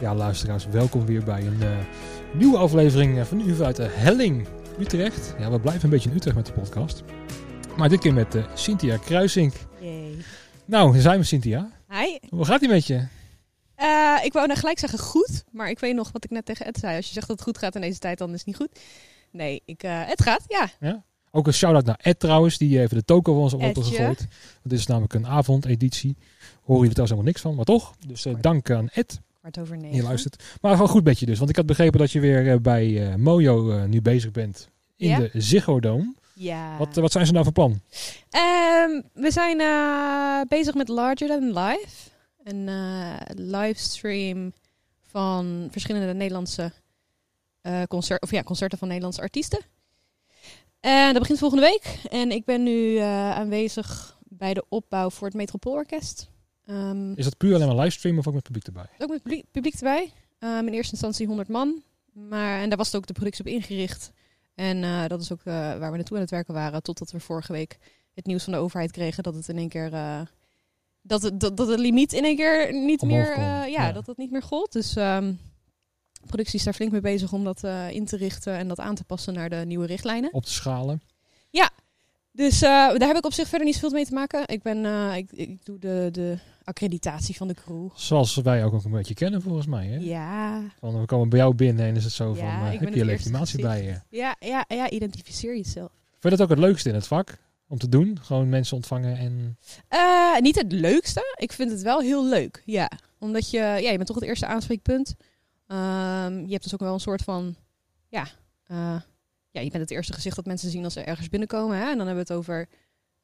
Ja, luisteraars, welkom weer bij een uh, nieuwe aflevering van u vanuit de Helling, Utrecht. Ja, we blijven een beetje in Utrecht met de podcast. Maar dit keer met uh, Cynthia Kruisink. Yay. Nou, daar zijn we, Cynthia. Hi. Hoe gaat ie met je? Uh, ik wou nou gelijk zeggen goed, maar ik weet nog wat ik net tegen Ed zei. Als je zegt dat het goed gaat in deze tijd, dan is het niet goed. Nee, ik, het gaat, ja. ja? Ook een shout-out naar Ed trouwens, die even de toko van ons op opengegooid. Dit is namelijk een avondeditie. Hoor je er trouwens helemaal niks van, maar toch. Dus dank aan Ed. Kwart over negen. Je luistert. Maar gewoon goed met je dus. Want ik had begrepen dat je weer uh, bij uh, Mojo nu bezig bent. In ja? de Ziggo Dome. Ja. Wat, wat zijn ze nou van plan? Um, we zijn bezig met Larger Than Life. Een livestream van verschillende Nederlandse concert, of ja, concerten van Nederlandse artiesten. En dat begint volgende week. En ik ben nu aanwezig bij de opbouw voor het Metropoolorkest. Um, is dat puur alleen maar livestream of ook met publiek erbij? Ook met publiek, publiek erbij. Um, in eerste instantie 100 man. Maar, en daar was het ook de productie op ingericht. En uh, dat is ook uh, waar we naartoe aan het werken waren. Totdat we vorige week het nieuws van de overheid kregen dat het in één keer. Uh, dat, het, dat, dat het limiet in één keer niet Omhoog meer. ja, ja. dat dat niet meer gold. Dus um, de productie is daar flink mee bezig om dat in te richten en dat aan te passen naar de nieuwe richtlijnen. Op te schalen. Ja, dus daar heb ik op zich verder niet zoveel mee te maken. Ik, ben, ik, ik doe de, de accreditatie van de crew. Zoals wij ook, ook een beetje kennen volgens mij. Hè? Ja. Van, we komen bij jou binnen en is het zo Ja, van, uh, ik heb je legitimatie bij je? Ja, ja, ja, identificeer jezelf. Vind je dat ook het leukste in het vak? Om te doen? Gewoon mensen ontvangen en... Uh, niet het leukste. Ik vind het wel heel leuk, ja. Omdat je, ja, je bent toch het eerste aanspreekpunt. Um, je hebt dus ook wel een soort van, ja... Uh, ja, je bent het eerste gezicht dat mensen zien als ze ergens binnenkomen. Hè? En dan hebben we het over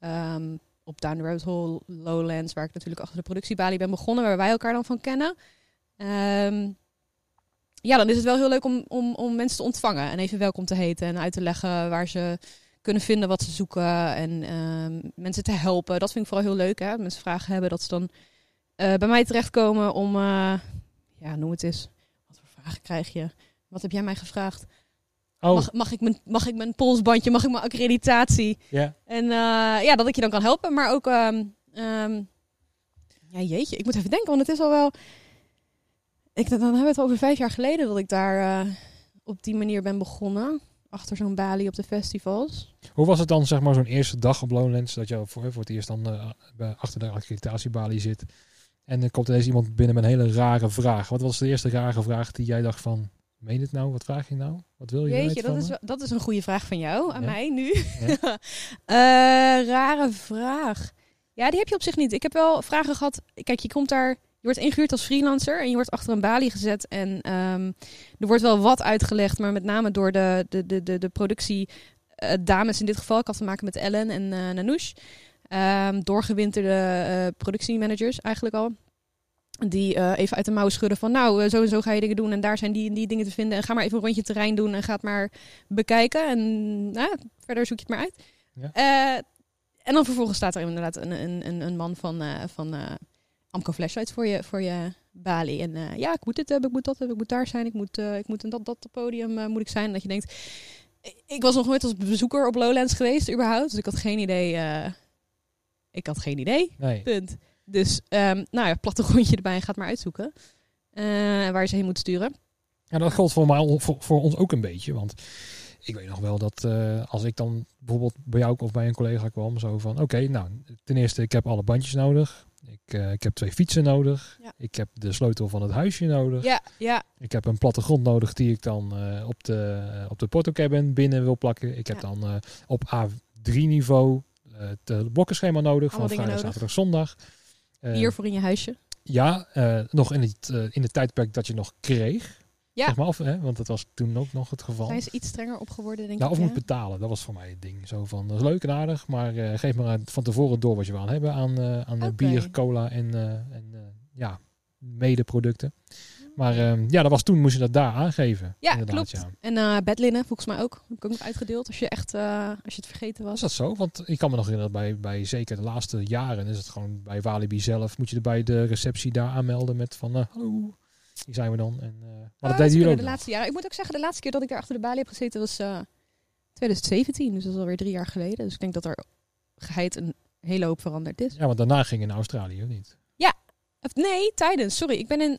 um, op Down the Road Lowlands, waar ik natuurlijk achter de productiebalie ben begonnen, waar wij elkaar dan van kennen. Um, ja, dan is het wel heel leuk om, om, om mensen te ontvangen en even welkom te heten en uit te leggen waar ze kunnen vinden wat ze zoeken en um, mensen te helpen. Dat vind ik vooral heel leuk. Hè? Mensen vragen hebben, dat ze dan uh, bij mij terechtkomen om, uh, ja, noem het eens. Wat voor vragen krijg je? Wat heb jij mij gevraagd? Oh, Mag, mag, ik mijn, mag ik mijn polsbandje, mag ik mijn accreditatie? ja. En uh, ja, dat ik je dan kan helpen. Maar ook, um, um, ja jeetje, ik moet even denken, want het is al wel... Ik, dan hebben we het over vijf jaar geleden dat ik daar uh, op die manier ben begonnen. Achter zo'n balie op de festivals. Hoe was het dan, zeg maar, zo'n eerste dag op Lowlands, dat je voor, voor het eerst dan uh, achter de accreditatiebalie zit. En dan komt ineens iemand binnen met een hele rare vraag. Wat was de eerste rare vraag die jij dacht van, meen het nou? Wat vraag je nou? Wat wil je Jeetje, dat van is, dat is een goede vraag van jou, aan Ja. mij nu. Ja. uh, rare vraag. Ja, die heb je op zich niet. Ik heb wel vragen gehad. Kijk, je komt daar, je wordt ingehuurd als freelancer en je wordt achter een balie gezet. En um, er wordt wel wat uitgelegd, maar met name door de, de, de, de, de productie uh, dames in dit geval. Ik had te maken met Ellen en uh, Nanouche. Um, doorgewinterde uh, productiemanagers eigenlijk al. Die uh, even uit de mouw schudden van nou, uh, zo en zo ga je dingen doen en daar zijn die en die dingen te vinden. En ga maar even een rondje terrein doen en ga het maar bekijken. En nou, verder zoek je het maar uit. Ja. Uh, en dan vervolgens staat er inderdaad een, een, een, een man van, uh, van Amco Flashlights voor je, voor je balie. En ja, ik moet dit hebben, ik moet dat hebben, ik moet daar zijn, ik moet, ik moet in dat, dat podium moet ik zijn. En dat je denkt, ik was nog nooit als bezoeker op Lowlands geweest überhaupt. Dus ik had geen idee. Ik had geen idee. Nee. Punt. Dus, um, nou ja, plattegrondje erbij en gaat maar uitzoeken. Uh, waar je ze heen moet sturen. Ja, dat geldt voor, mij, voor, voor ons ook een beetje. Want ik weet nog wel dat uh, als ik dan bijvoorbeeld bij jou of bij een collega kwam, zo van: oké, okay, nou, ten eerste, ik heb alle bandjes nodig. Ik, uh, ik heb twee fietsen nodig. Ja. Ik heb de sleutel van het huisje nodig. Ja, ja. Ik heb een plattegrond nodig die ik dan uh, op de, op de portocabin binnen wil plakken. Ik heb Ja. dan op A3 niveau het blokkenschema nodig Allemaal van vrijdag, zaterdag, zondag. Eh, Hier voor in je huisje. Ja, uh, nog in het, uh, in het tijdperk dat je nog kreeg. Ja. Zeg maar, of, hè, want dat was toen ook nog het geval. Zijn ze iets strenger op geworden, denk Nou, ik. of ja? moet betalen, dat was voor mij het ding. Zo van, dat is leuk en aardig, maar uh, geef maar van tevoren door wat je wil aan hebben aan, uh, aan bier, cola en, uh, en ja, medeproducten. Maar uh, ja, dat was toen moest je dat daar aangeven. Ja, klopt. Ja. En uh, bedlinnen, volgens mij ook. Heb ik ook nog uitgedeeld als je echt, uh, als je het vergeten was. Was dat zo? Want ik kan me nog herinneren, bij, bij zeker de laatste jaren is het gewoon bij Walibi zelf. Moet je er bij de receptie daar aanmelden met van, uh, hallo, hier zijn we dan. En, maar dat Oh, deed kunnen ook de laatste jaren. Ik moet ook zeggen, de laatste keer dat ik daar achter de balie heb gezeten was uh, 2017. Dus dat is alweer drie jaar geleden. Dus ik denk dat er geheid een hele hoop veranderd is. Ja, want daarna ging je naar Australië, of niet? Of, nee, tijdens. Sorry, ik ben in...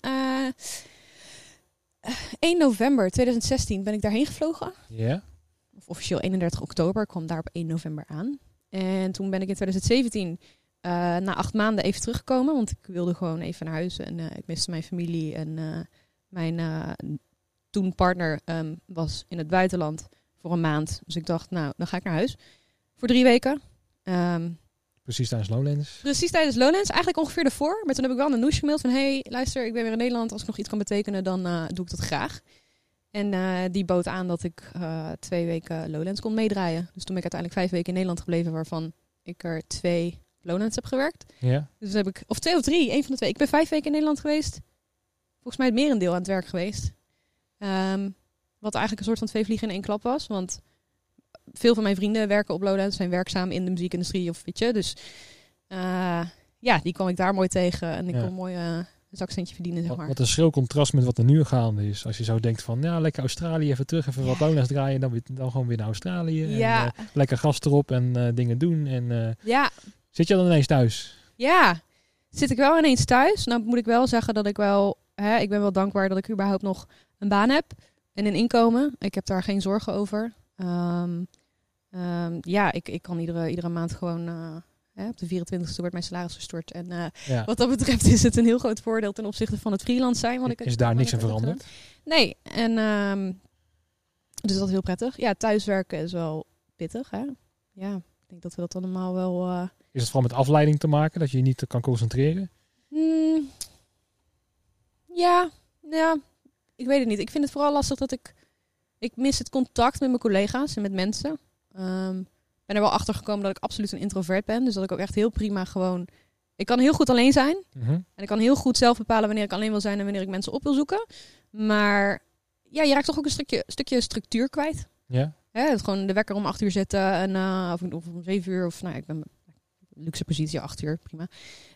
Uh, 1 november 2016 ben ik daarheen gevlogen. Ja? Of officieel 31 oktober. Ik kwam daar op 1 november aan. En toen ben ik in 2017 eh, na acht maanden even teruggekomen. Want ik wilde gewoon even naar huis. En eh, ik miste mijn familie. En eh, mijn toen partner ehm, was in het buitenland voor een maand. Dus ik dacht, nou, dan ga ik naar huis. Voor drie weken. Ehm, Precies tijdens Lowlands. Precies tijdens Lowlands, eigenlijk ongeveer ervoor. Maar toen heb ik wel een gemaild van... hey, luister, ik ben weer in Nederland. Als ik nog iets kan betekenen, dan eh, doe ik dat graag. En eh, die bood aan dat ik eh, twee weken Lowlands kon meedraaien. Dus toen ben ik uiteindelijk vijf weken in Nederland gebleven... waarvan ik er twee Lowlands heb gewerkt. Ja? Dus heb ik... Of twee of drie, één van de twee. Ik ben vijf weken in Nederland geweest. Volgens mij het merendeel aan het werk geweest. Ehm, wat eigenlijk een soort van twee vliegen in één klap was. Want veel van mijn vrienden werken op Lowlands, zijn werkzaam in de muziekindustrie of weet je. Dus eh, ja, die kwam ik daar mooi tegen en ik Ja. kon mooi eh, een zakcentje verdienen, zeg Wat, maar. wat een schril contrast met wat er nu gaande is. Als je zo denkt van, ja, lekker Australië, even terug, even wat. Lowlands draaien. Dan, weer, dan gewoon weer naar Australië. Ja. En, eh, lekker gas erop en dingen doen. En Ja, zit je dan ineens thuis? ja. Zit ik wel ineens thuis? Nou moet ik wel zeggen dat ik wel, hè, ik ben wel dankbaar dat ik überhaupt nog een baan heb en een inkomen. Ik heb daar geen zorgen over. Ehm, ehm, ja, ik, ik kan iedere, iedere maand gewoon, eh, hè, op de 24e wordt mijn salaris gestort. En eh, Ja. Wat dat betreft is het een heel groot voordeel ten opzichte van het freelance zijn. Want ik is daar niks ik aan veranderd? Nee, en ehm, dus dat is heel prettig. Ja, thuiswerken is wel pittig, hè? Ja, ik denk dat we dat allemaal wel... eh, Is het vooral met afleiding te maken, dat je je niet kan concentreren? hmm, ja, ja, ik weet het niet. Ik vind het vooral lastig dat ik... Ik mis het contact met mijn collega's en met mensen. Ik ben er wel achter gekomen dat ik absoluut een introvert ben. Dus dat ik ook echt heel prima gewoon... Ik kan heel goed alleen zijn. Mhm. En ik kan heel goed zelf bepalen wanneer ik alleen wil zijn en wanneer ik mensen op wil zoeken. Maar ja, je raakt toch ook een stukje, stukje structuur kwijt. Ja? Hè, het gewoon de wekker om acht uur zetten en, uh, of, of, om zeven uur. Of nou, ik ben luxe positie, acht uur, prima.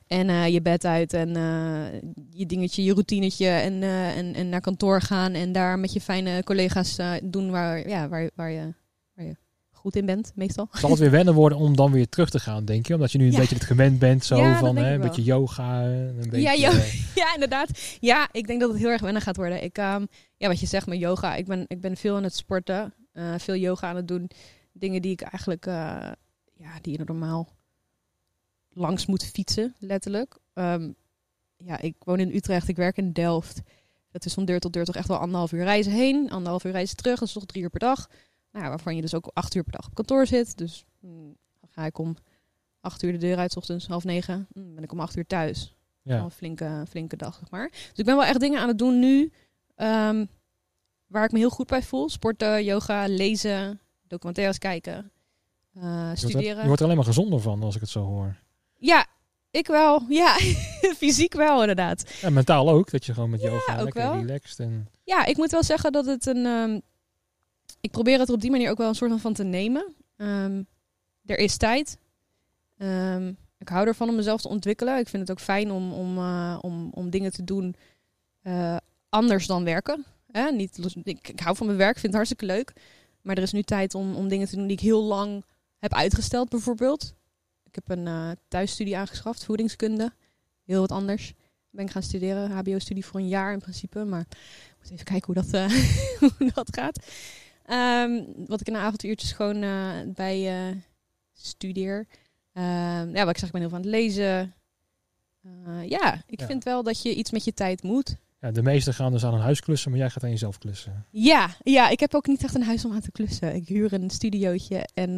En uh, je bed uit en uh, je dingetje, je routinetje en, uh, en, en naar kantoor gaan. En daar met je fijne collega's doen waar, ja, waar, waar, je, waar je goed in bent, meestal. Zal het weer wennen worden om dan weer terug te gaan, denk je? Omdat je nu een Ja. beetje het gewend bent, zo Ja, van hè, een beetje yoga. Een beetje, Ja, yo- eh, ja, inderdaad. Ja, ik denk dat het heel erg wennen gaat worden. Ik, ehm, ja, wat je zegt met yoga. Ik ben, ik ben veel aan het sporten. eh, veel yoga aan het doen. Dingen die ik eigenlijk, eh, ja, die je normaal langs moet fietsen, letterlijk. Ehm, ja, ik woon in Utrecht, ik werk in Delft. Dat is van deur tot deur toch echt wel anderhalf uur reizen heen. Anderhalf uur reizen terug, dat is toch drie uur per dag. Nou, waarvan je dus ook acht uur per dag op kantoor zit. Dus mm, dan ga ik om acht uur de deur uit, 's ochtends half negen. Mm, ben ik om acht uur thuis. Ja. een flinke, flinke dag, zeg maar. Dus ik ben wel echt dingen aan het doen nu ehm, waar ik me heel goed bij voel. Sporten, yoga, lezen, documentaires kijken, eh, Je wordt, er, studeren. je wordt er alleen maar gezonder van, als ik het zo hoor. Ja, ik wel. Ja, fysiek wel inderdaad. En mentaal ook, dat je gewoon met yoga ook lekker wel. relaxed. En, Ja, ik moet wel zeggen dat het een... ehm, ik probeer het er op die manier ook wel een soort van van te nemen. Ehm, er is tijd. Ehm, ik hou ervan om mezelf te ontwikkelen. Ik vind het ook fijn om, om, eh, om, om dingen te doen eh, anders dan werken. Hè? Niet, ik, ik hou van mijn werk, vind het hartstikke leuk. Maar er is nu tijd om, om dingen te doen die ik heel lang heb uitgesteld, bijvoorbeeld. Ik heb een eh, thuisstudie aangeschaft, voedingskunde. Heel wat anders. Ben ik gaan studeren, HBO-studie voor een jaar in principe. Maar ik moet even kijken hoe dat, eh, hoe dat gaat. Ehm, wat ik in de avonduurtjes gewoon eh, bij studeer. Ehm, ja, wat ik zeg, ik ben heel aan het lezen. Ja, ik Ja. vind wel dat je iets met je tijd moet. ja, de meesten gaan dus aan een huis klussen, maar jij gaat aan jezelf klussen. Ja, ja, ik heb ook niet echt een huis om aan te klussen. Ik huur een studiootje en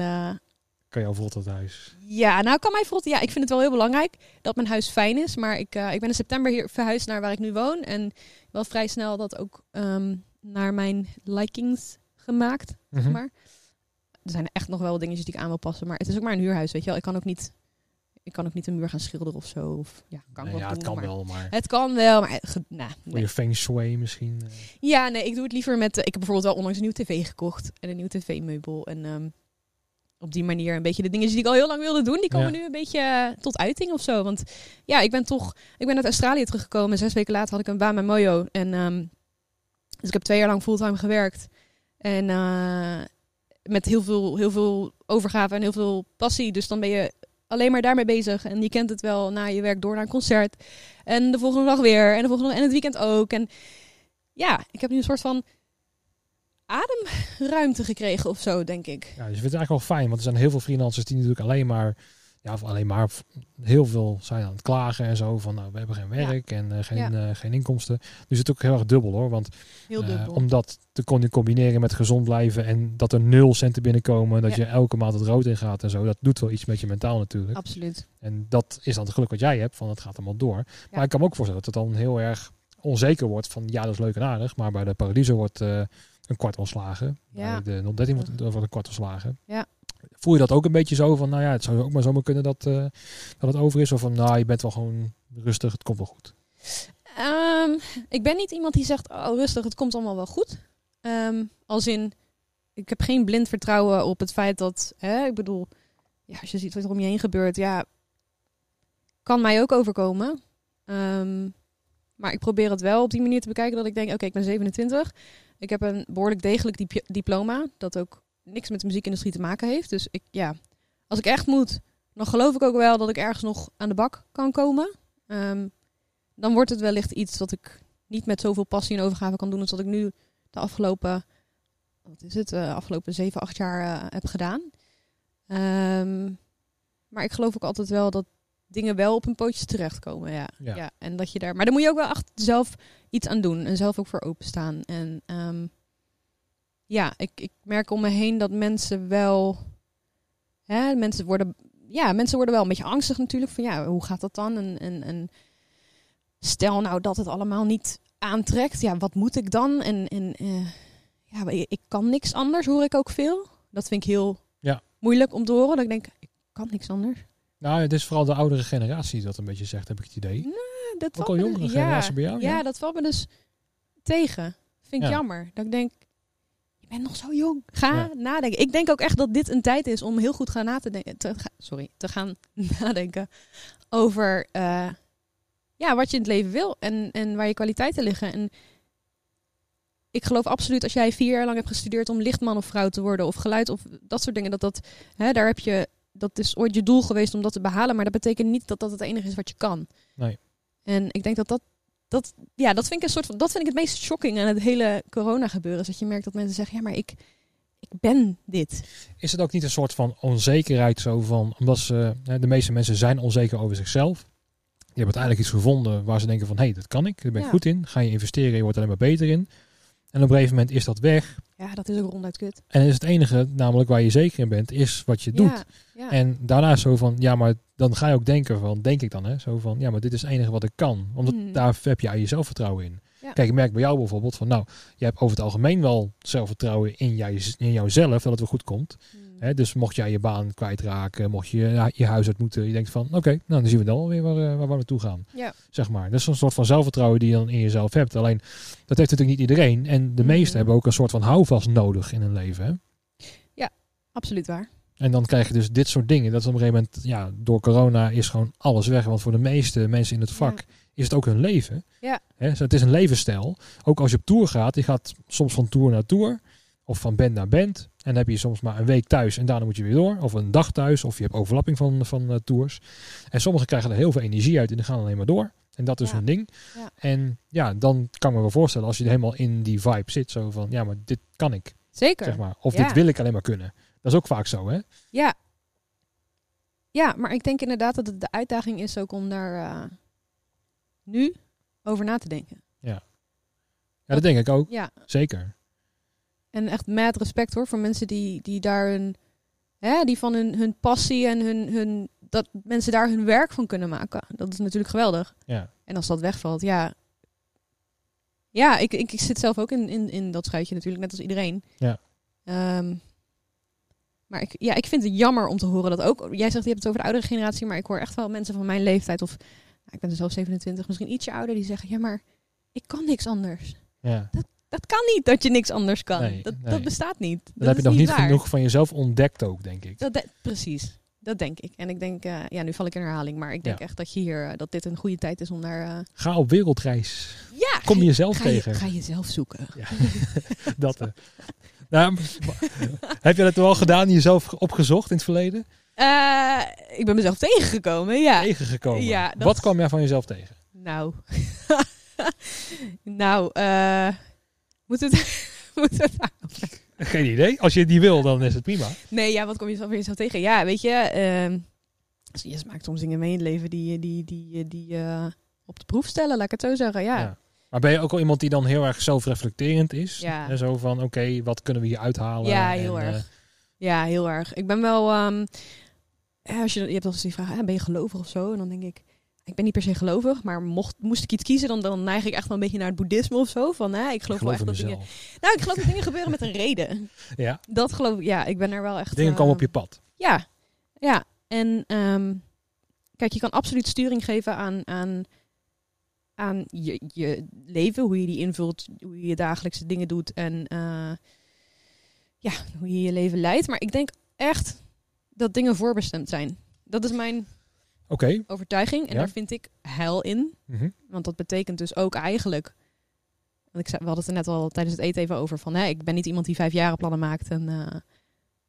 Kan je overal tot huis. ja, nou kan mij bijvoorbeeld, ja, ik vind het wel heel belangrijk dat mijn huis fijn is. Maar ik, eh, ik ben in september hier verhuisd naar waar ik nu woon en wel vrij snel dat ook ehm, naar mijn likings gemaakt. Mhm. zeg maar. Er zijn echt nog wel dingetjes die ik aan wil passen, maar het is ook maar een huurhuis, weet je wel. Ik kan ook niet, ik kan ook niet een muur gaan schilderen of zo. Of, ja, kan Nee, wel ja, het doen, kan maar- wel, maar Het kan wel, maar eh, ge- nou, voor nee. je feng shui misschien. eh. Ja, nee, ik doe het liever met... ik heb bijvoorbeeld wel onlangs een nieuwe tv gekocht. En een nieuwe tv-meubel. En ehm, op die manier een beetje de dingen die ik al heel lang wilde doen... die komen Ja. nu een beetje eh, tot uiting of zo. Want ja, ik ben toch... Ik ben uit Australië teruggekomen. Zes weken later had ik een baan bij Mojo. En, ehm, dus ik heb twee jaar lang fulltime gewerkt. En eh, met heel veel, heel veel overgave en heel veel passie. Dus dan ben je alleen maar daarmee bezig. En je kent het wel. Na je werk door naar een concert. En de volgende dag weer. En de volgende en het weekend ook. En ja, ik heb nu een soort van ademruimte gekregen of zo, denk ik. Ja, dus je vindt het eigenlijk wel fijn, want er zijn heel veel freelancers die natuurlijk alleen maar, ja, of alleen maar heel veel zijn aan het klagen en zo van, nou, we hebben geen werk en eh, geen, Ja. eh, geen inkomsten. Dus het is ook heel erg dubbel hoor, want Heel eh, dubbel. om dat te combineren met gezond blijven en dat er nul centen binnenkomen, dat Ja. je elke maand het rood in gaat en zo, dat doet wel iets met je mentaal natuurlijk. Absoluut. En dat is dan het geluk wat jij hebt, van het gaat allemaal door. Maar ik kan me ook voorstellen dat het dan heel erg onzeker wordt van, ja, dat is leuk en aardig, maar bij de Paradiso wordt een kwart ontslagen. Ja. Bij de 013 wordt, wordt een kwart ontslagen. Ja. Voel je dat ook een beetje zo van, nou ja, het zou ook maar zomaar kunnen dat, eh, dat het over is? Of van, nou, je bent wel gewoon rustig, het komt wel goed. Ehm, ik ben niet iemand die zegt, oh rustig, het komt allemaal wel goed. Ehm, als in, ik heb geen blind vertrouwen op het feit dat, hè, ik bedoel, ja, als je ziet wat er om je heen gebeurt, ja, kan mij ook overkomen. Ehm, maar ik probeer het wel op die manier te bekijken dat ik denk, oké, ik ben 27. Ik heb een behoorlijk degelijk dip- diploma, dat ook niks met de muziekindustrie te maken heeft. Dus ik, ja, als ik echt moet, dan geloof ik ook wel dat ik ergens nog aan de bak kan komen. Ehm, dan wordt het wellicht iets wat ik niet met zoveel passie en overgave kan doen als dat ik nu de afgelopen, wat is het, eh, afgelopen 7, 8 jaar eh, heb gedaan. Ehm, maar ik geloof ook altijd wel dat dingen wel op hun pootjes terechtkomen. Ja. Ja. Ja. en dat je daar, maar dan moet je ook wel echt zelf iets aan doen en zelf ook voor openstaan. En ehm, ja, ik, ik merk om me heen dat mensen wel, hè, mensen worden, ja, mensen worden wel een beetje angstig natuurlijk van ja, hoe gaat dat dan? En, en, en stel nou dat het allemaal niet aantrekt, ja, wat moet ik dan? En, en eh, ja, ik, ik kan niks anders, hoor ik ook veel. Dat vind ik heel Ja. moeilijk om te horen. Dat ik denk, ik kan niks anders. Nou, het is vooral de oudere generatie die dat een beetje zegt, heb ik het idee. Ja, dat Ook al jongere generatie bij jou? Ja, dat valt me dus tegen. Vind ik Ja. jammer. Dat ik denk, je bent nog zo jong. Ga Ja. nadenken. Ik denk ook echt dat dit een tijd is om heel goed gaan na te denken. Te, sorry, te gaan nadenken over eh, ja, wat je in het leven wil en, en waar je kwaliteiten liggen. En ik geloof absoluut als jij vier jaar lang hebt gestudeerd om lichtman of vrouw te worden of geluid of dat soort dingen, dat dat, hè, daar heb je, dat is ooit je doel geweest om dat te behalen, maar dat betekent niet dat dat het enige is wat je kan. Nee. En ik denk dat dat, dat, ja, dat vind ik een soort van, dat vind ik het meest shocking aan het hele corona gebeuren, is dat je merkt dat mensen zeggen, ja, maar ik, ik ben dit. Is het ook niet een soort van onzekerheid zo van, omdat ze, de meeste mensen zijn onzeker over zichzelf. Die hebben uiteindelijk iets gevonden waar ze denken van, hé, hey, dat kan ik, daar ben ik Ja. goed in. Ga je investeren, je wordt alleen maar beter in. En op een gegeven moment is dat weg. Ja, dat is ook ronduit kut. En is het enige, namelijk waar je zeker in bent, is wat je doet. Ja, ja. En daarna zo van, ja, maar dan ga je ook denken van, denk ik dan, hè, zo van, ja, maar dit is het enige wat ik kan. Omdat Hmm. daar heb je je zelfvertrouwen in. Ja. Kijk, ik merk bij jou bijvoorbeeld van, nou, je hebt over het algemeen wel zelfvertrouwen in, jij, in jouzelf, dat het wel goed komt. Hmm. Dus mocht jij je baan kwijtraken, mocht je ja, je huis uit moeten, je denkt van, oké, nou, dan zien we dan wel weer waar, eh, waar we naartoe gaan. Ja. Zeg maar. Dat is een soort van zelfvertrouwen die je dan in jezelf hebt. Alleen, dat heeft natuurlijk niet iedereen. En de meesten Mhm. hebben ook een soort van houvast nodig in hun leven. Hè? Absoluut waar. En dan krijg je dus dit soort dingen. Dat is op een gegeven moment, ja, door corona is gewoon alles weg. Want voor de meeste mensen in het vak is het ook hun leven. Ja. Dus het is een levensstijl. Ook als je op tour gaat, je gaat soms van tour naar tour. Of van band naar band. En dan heb je soms maar een week thuis en daarna moet je weer door. Of een dag thuis. Of je hebt overlapping van, van eh, tours. En sommigen krijgen er heel veel energie uit en die gaan alleen maar door. En dat is Ja. hun ding. Ja. En ja, dan kan ik me wel voorstellen als je helemaal in die vibe zit. Zo van, ja, maar dit kan ik. Zeker. Zeg maar. Of Ja. dit wil ik alleen maar kunnen. Dat is ook vaak zo, hè? Ja. Ja, maar ik denk inderdaad dat het de uitdaging is ook om daar eh, nu over na te denken. Ja, dat denk ik ook. Ja, Zeker. En echt met respect hoor voor mensen die, die daar hun, hè, die van hun, hun passie en hun, hun, dat mensen daar hun werk van kunnen maken. Dat is natuurlijk geweldig. Ja. En als dat wegvalt, ja. Ja, ik, ik, ik zit zelf ook in, in, in dat schuitje natuurlijk, net als iedereen. Ja. Ehm, maar ik, ja, ik vind het jammer om te horen dat ook. Jij zegt je hebt het over de oudere generatie, maar ik hoor echt wel mensen van mijn leeftijd of nou, ik ben dus zelf 27, misschien ietsje ouder, die zeggen: ja, maar ik kan niks anders. Ja. Dat kan niet dat je niks anders kan. Nee, dat, nee. dat bestaat niet. Dat heb je nog niet waar. genoeg van jezelf ontdekt ook, denk ik. Dat de- precies. Dat denk ik. En ik denk, eh, ja, nu val ik in herhaling, maar ik denk Ja. echt dat je hier, eh, dat dit een goede tijd is om naar. eh, Ga op wereldreis. ja, Kom ga jezelf ga tegen. Je, ga jezelf zoeken. Ja. dat. Nou, heb je dat wel gedaan, jezelf opgezocht in het verleden? Eh, ik ben mezelf tegengekomen, ja. Tegengekomen. Ja, dat- Wat kwam jij van jezelf tegen? Nou. Nou, eh moet het... moet het Geen idee. Als je niet wil, dan is het prima. Nee, ja, wat kom je zo weer zo tegen? Ja, weet je, ehm, je maakt soms dingen mee in het leven die, die, die, die, eh, op de proef stellen, laat ik het zo zeggen. Ja, Ja. Maar ben je ook wel iemand die dan heel erg zelfreflecterend is? Ja. En zo van, oké, wat kunnen we hier uithalen? Ja, heel En, erg. eh, Ja, heel erg. Ik ben wel. ja, als je, je hebt altijd die vraag: ben je gelovig of zo? En dan denk ik. Ik ben niet per se gelovig, maar mocht, moest ik iets kiezen, dan, dan neig ik echt wel een beetje naar het boeddhisme of zo. Van, hè, ik ik geloof, wel echt dat dingen. Nou, ik geloof dat dingen gebeuren met een reden. Ja, Dat geloof ik. Ja, ik ben er wel echt. dingen komen op je pad. Ja, ja. En ehm, kijk, je kan absoluut sturing geven aan, aan, aan je, je leven, hoe je die invult, hoe je je dagelijkse dingen doet en eh, ja, hoe je je leven leidt. Maar ik denk echt dat dingen voorbestemd zijn. Dat is mijn Oké. overtuiging en Ja. daar vind ik heil in. Mhm. Want dat betekent dus ook eigenlijk. Want ik zei, we hadden het er net al tijdens het eten even over van, hè, ik ben niet iemand die vijf jaren plannen maakt en eh,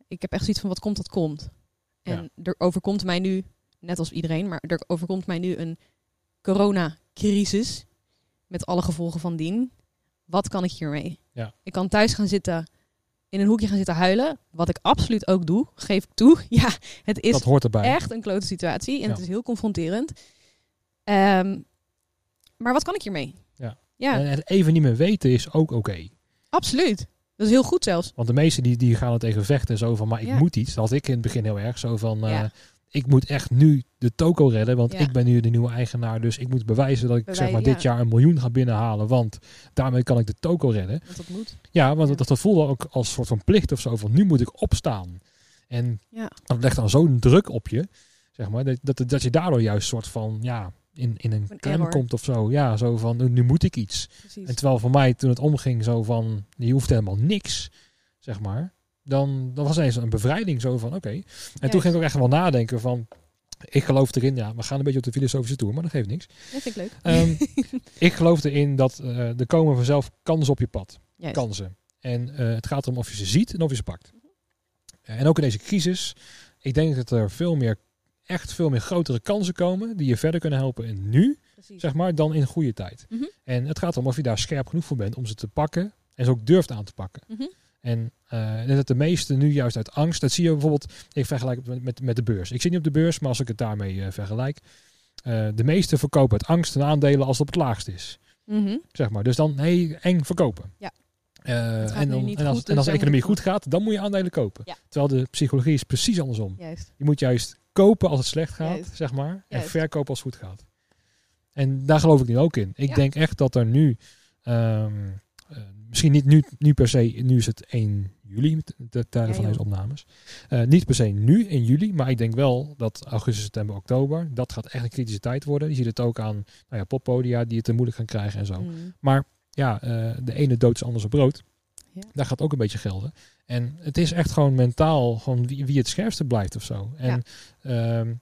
ik heb echt zoiets van wat komt dat komt. En er overkomt mij nu, net als iedereen, maar er overkomt mij nu een coronacrisis met alle gevolgen van dien. Wat kan ik hiermee? Ja. Ik kan thuis gaan zitten, in een hoekje gaan zitten huilen, wat ik absoluut ook doe, geef ik toe. Ja, het is dat hoort erbij. echt een klote situatie en Ja. het is heel confronterend. Ehm, maar wat kan ik hiermee? Ja. ja En het even niet meer weten is ook oké. absoluut. Dat is heel goed zelfs. Want de meesten die, die gaan er tegen vechten zo van, maar ik Ja. moet iets. Dat had ik in het begin heel erg zo van, Ja. Ik moet echt nu de toko redden, want Ja. ik ben nu de nieuwe eigenaar. Dus ik moet bewijzen dat ik zeg maar dit ja. jaar een miljoen ga binnenhalen, want daarmee kan ik de toko redden. Want dat moet. Ja, want Ja. dat, dat voelde ook als soort van plicht of zo, van nu moet ik opstaan. En dat legt dan zo'n druk op je, zeg maar, dat, dat, dat je daardoor juist soort van, ja, in, in een Een klem error. komt of zo. Ja, zo van, nu, nu moet ik iets. Precies. En terwijl voor mij toen het omging zo van, je hoeft helemaal niks, zeg maar. Dan, dan was het eens een bevrijding zo van, oké. En toen ging ik ook echt wel nadenken van, ik geloof erin, ja, we gaan een beetje op de filosofische tour, maar dat geeft niks. Dat vind ik leuk. Ehm, ik geloof erin dat eh, er komen vanzelf kansen op je pad. Juist. Kansen. En eh, het gaat erom of je ze ziet en of je ze pakt. Eh, en ook in deze crisis, ik denk dat er veel meer, echt veel meer grotere kansen komen die je verder kunnen helpen in nu, Precies. zeg maar, dan in goede tijd. Mhm. En het gaat erom of je daar scherp genoeg voor bent om ze te pakken en ze ook durft aan te pakken. Mhm. En eh, dat de meesten nu juist uit angst, dat zie je bijvoorbeeld, ik vergelijk het met, met, de beurs. Ik zit niet op de beurs, maar als ik het daarmee eh, vergelijk, eh, de meesten verkopen uit angst hun aandelen als het op het laagst is. Mhm. Zeg maar. Dus dan, hey, eng verkopen. Ja. En, dan, en als, goed, en als de dus economie goed gaat, dan moet je aandelen kopen. Ja. Terwijl de psychologie is precies andersom. Juist. Je moet juist kopen als het slecht gaat, Juist. zeg maar. En verkopen als het goed gaat. En daar geloof ik nu ook in. Ik Ja. denk echt dat er nu, ehm, eh, misschien niet nu, nu per se, nu is het 1 juli, de, de tijden van deze opnames. Eh, niet per se nu in juli, maar ik denk wel dat augustus, september, oktober, dat gaat echt een kritische tijd worden. Je ziet het ook aan nou ja, poppodia die het te moeilijk gaan krijgen en zo. Mhm. Maar ja, eh, de ene dood is anders op brood. Ja. Daar gaat ook een beetje gelden. En het is echt gewoon mentaal gewoon wie, wie het scherpste blijft of zo. En ehm,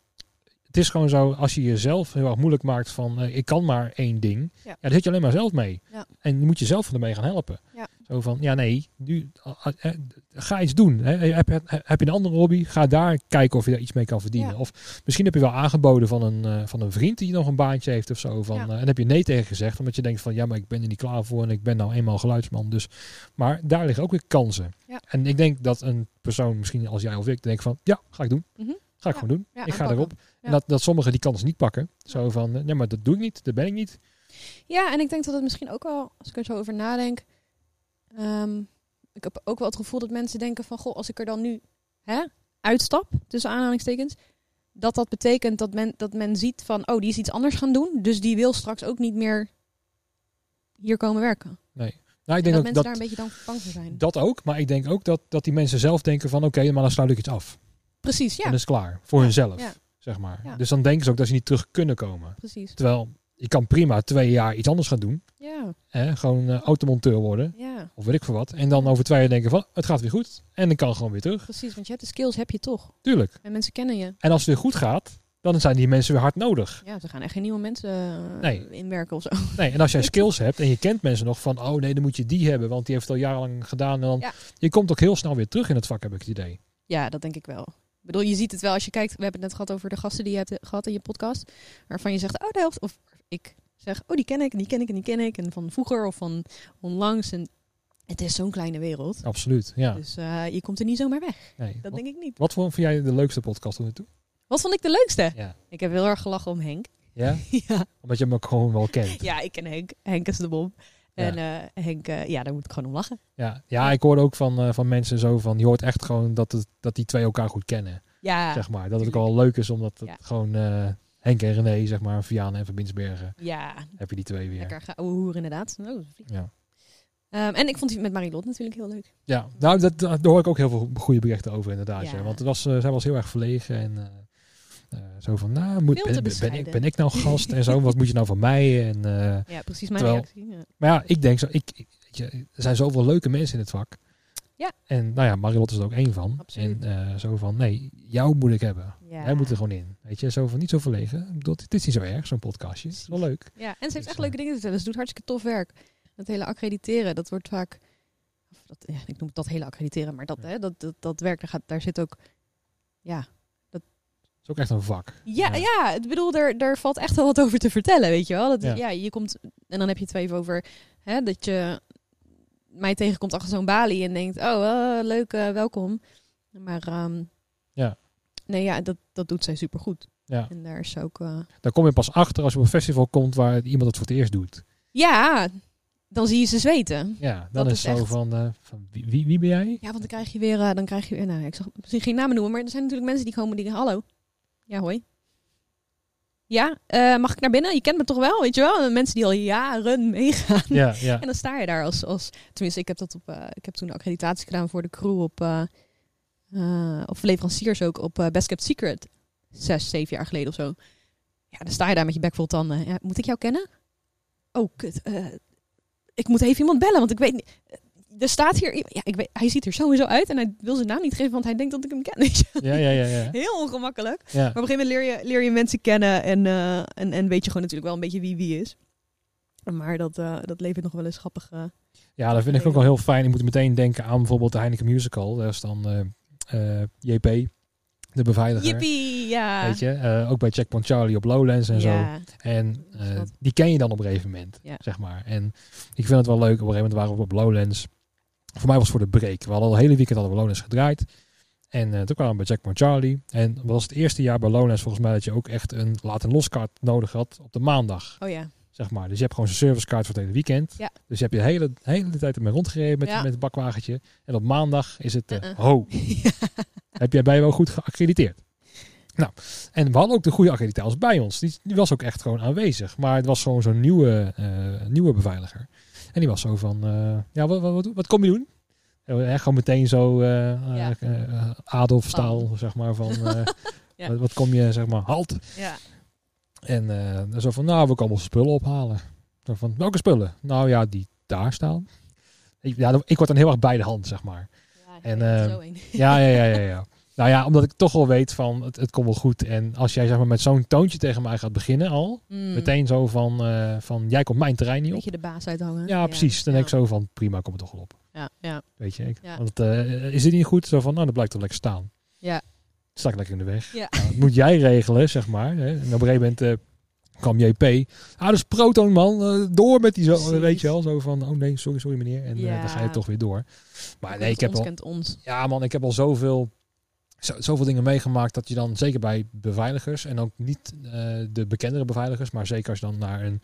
het is gewoon zo, als je jezelf heel erg moeilijk maakt van ik kan maar één ding. Ja. Ja. daar zit je alleen maar zelf mee. Ja. En je moet jezelf ermee gaan helpen. Ja. Zo van, ja nee, nu, eh, eh, ga iets doen. Hè. Heb, je- heb je een andere hobby? Ga daar kijken of je daar iets mee kan verdienen. Of misschien heb je wel aangeboden van een, eh, van een vriend die nog een baantje heeft of zo. Van, eh, en heb je nee tegen gezegd, omdat je denkt van ja, maar ik ben er niet klaar voor en ik ben nou eenmaal geluidsman. Dus, maar daar liggen ook weer kansen. En ik denk dat een persoon, misschien als jij of ik, denkt van ja, ga ik doen. Mhm. Ga ik Ja. gewoon doen. Ja, ik ga aanpakken. erop. En dat, dat sommigen die kans niet pakken. Zo van, eh, nee, maar dat doe ik niet, dat ben ik niet. Ja, en ik denk dat het misschien ook wel, als ik er zo over nadenk, ehm, ik heb ook wel het gevoel dat mensen denken van, goh, als ik er dan nu hè, uitstap, tussen aanhalingstekens, dat dat betekent dat men, dat men ziet van, oh, die is iets anders gaan doen, dus die wil straks ook niet meer hier komen werken. Nou, ik En denk dat ook mensen dat, daar een beetje dan bang voor zijn. dat ook. Maar ik denk ook dat, dat die mensen zelf denken van oké, maar dan sluit ik iets af. Precies, ja, En dat is klaar. Voor hunzelf. Zeg maar. Dus dan denken ze ook dat ze niet terug kunnen komen. precies. Terwijl je kan prima twee jaar iets anders gaan doen. Ja, Hè? Gewoon eh, automonteur worden. ja, Of weet ik veel wat. En dan over twee jaar denken van het gaat weer goed. En dan kan gewoon weer terug. precies. Want je hebt de skills, heb je toch. Tuurlijk. En mensen kennen je. En als het weer goed gaat, dan zijn die mensen weer hard nodig. Ja, er gaan echt geen nieuwe mensen eh, Nee. inwerken of zo. Nee, en als jij skills hebt en je kent mensen nog van, oh nee, dan moet je die hebben, want die heeft het al jarenlang gedaan. En dan, Ja. je komt ook heel snel weer terug in het vak, heb ik het idee. Ja, dat denk ik wel. Ik bedoel, je ziet het wel als je kijkt. We hebben het net gehad over de gasten die je hebt gehad in je podcast. Waarvan je zegt, oh, de helft. Of ik zeg, oh die ken ik, en die ken ik, en die ken ik. En van vroeger of van onlangs. En het is zo'n kleine wereld. Absoluut, ja. Dus eh, je komt er niet zomaar weg. Nee. Dat wat, denk ik niet. wat vond jij de leukste podcast tot nu toe? Wat vond ik de leukste? Ja. Ik heb heel erg gelachen om Henk. Ja? ja. Omdat je hem ook gewoon wel kent. ja, ik ken Henk. Henk is de bom. En eh, Henk, eh, ja, daar moet ik gewoon om lachen. Ja, ja ik hoorde ook van, eh, van mensen zo van, je hoort echt gewoon dat, het, dat die twee elkaar goed kennen. Ja, zeg maar. Dat het ook wel leuk is, omdat het Ja. gewoon eh, Henk en René, zeg maar, Vianen en Verbinsbergen, ja. heb je die twee weer. lekker gaan hoer inderdaad. Oh. Ja. Ehm, en ik vond die met Marilot natuurlijk heel leuk. Ja, nou, dat, daar hoor ik ook heel veel goede berichten over inderdaad. Ja. Want het was, eh, zij was heel erg verlegen en eh, zo van, nou, moet, ben, ben, ik, ben ik nou gast en zo, wat moet je nou van mij? En, eh, Ja, precies mijn Terwijl- reactie. Ja. maar ja, ik denk zo, ik, ik- er zijn zoveel leuke mensen in het vak. Ja. En nou ja, Marilot is er ook één van. Absoluut. En eh, zo van, nee, jou moet ik hebben. Ja. Jij moet er gewoon in. Weet je, zo van, niet zo verlegen. Ik bedoel, dit is niet zo erg, zo'n podcastje. Het is wel leuk. Ja, en ze heeft Dus, echt leuke dingen te vertellen. Ze doet hartstikke tof werk. Dat hele accrediteren, dat wordt vaak... of Dat, ja, ik noem het dat hele accrediteren, maar dat, Ja. hè, dat, dat, dat werk, daar, gaat, daar zit ook... Ja, Het is ook echt een vak. ja, Ja. ja. ik bedoel, er, daar valt echt wel wat over te vertellen, weet je wel. Dat, Ja. ja. je komt... En dan heb je het even over hè, dat je mij tegenkomt achter zo'n balie en denkt... Oh, eh, leuk, eh, welkom. Maar ehm, Ja. nee, ja, dat, dat doet zij supergoed. Ja. En daar is ook... eh, Daar kom je pas achter als je op een festival komt waar iemand het voor het eerst doet. Ja, dan zie je ze zweten. Ja, dan Dat is het zo echt- van, eh, van wie, wie, wie ben jij? Ja, want dan krijg je weer, dan krijg je, nou, ik zal misschien geen namen noemen, maar er zijn natuurlijk mensen die komen die, hallo, ja, hoi. Ja, eh, mag ik naar binnen? Je kent me toch wel, weet je wel? Mensen die al jaren meegaan. Ja, ja. En dan sta je daar als, als tenminste, ik heb dat op, eh, ik heb toen accreditatie gedaan voor de crew op, eh of leveranciers ook op Best Kept Secret, zes, zeven jaar geleden of zo. Ja, dan sta je daar met je bek vol tanden. Ja, moet ik jou kennen? Oh, kut. ik moet even iemand bellen, want ik weet niet. Er staat hier, ja, ik weet, hij ziet er sowieso uit en hij wil zijn naam niet geven, want hij denkt dat ik hem ken. Ja, ja, ja, ja. Heel ongemakkelijk. ja. Maar op een gegeven moment leer je, leer je mensen kennen en, eh, en, en weet je gewoon natuurlijk wel een beetje wie wie is. Maar dat, eh, dat levert nog wel eens grappige... Ja, dat vind ik ook wel heel fijn. Je moet meteen denken aan bijvoorbeeld de Heineken Musical. Daar is dan eh, JP, de beveiliger. Yippie, ja. Weet je, ook bij Checkpoint Charlie op Lowlands en zo. En die ken je dan op een gegeven moment, Ja. zeg maar. En ik vind het wel leuk. Op een gegeven moment waren we op Lowlands. Voor mij was het voor de break. We hadden al hele weekend hadden we Lowlands gedraaid. En eh, toen kwamen we bij Checkpoint Charlie. En dat was het eerste jaar bij Lowlands volgens mij dat je ook echt een laat- en loskaart nodig had op de maandag, Oh ja. zeg maar. Dus je hebt gewoon zo'n servicekaart voor het hele weekend. Ja. Dus je hebt je de hele, hele tijd ermee rondgereden met, Ja. met het bakwagentje. En op maandag is het, Uh-uh. ho, heb jij bij wel goed geaccrediteerd. Nou, en we hadden ook de goede accreditatie bij ons. Die, die was ook echt gewoon aanwezig. Maar het was gewoon zo'n nieuwe, eh, nieuwe beveiliger. En die was zo van, eh, ja, wat, wat, wat, kom je doen? Echt gewoon meteen zo eh Ja. eh, eh, Adolf staal, zeg maar, van Ja. wat, wat kom je, zeg maar, halt. ja. En zo van, nou, we komen onze spullen ophalen. Zo van, welke spullen? Nou ja, die daar staan. Ik, ja, ik word dan heel erg bij de hand, zeg maar. ja En. Ja, ja, ja, ja, ja. Nou ja, omdat ik toch wel weet van, het, het komt wel goed. En als jij zeg maar met zo'n toontje tegen mij gaat beginnen al, Mm. meteen zo van, eh, van, jij komt mijn terrein niet op. beetje de baas uithangen. Ja, precies. Dan ja. denk ik zo van, prima, kom er toch wel op. Ja, ja. Weet je, ik, Ja. want eh, is dit niet goed? Zo van, nou, dan blijkt toch lekker staan. Ja. Sta ik lekker in de weg. Ja. Nou, dat moet jij regelen, zeg maar. Hè. En op een gegeven moment eh, kwam JP. Ah, dat is Proton, man. Door met die zo, Precies. weet je wel. Zo van, oh nee, sorry, sorry meneer. En Ja. dan ga je toch weer door. Maar nee, ik het heb al, ons. ja man, ik heb al zoveel, zo, zoveel dingen meegemaakt dat je dan, zeker bij beveiligers, en ook niet eh, de bekendere beveiligers, maar zeker als je dan naar een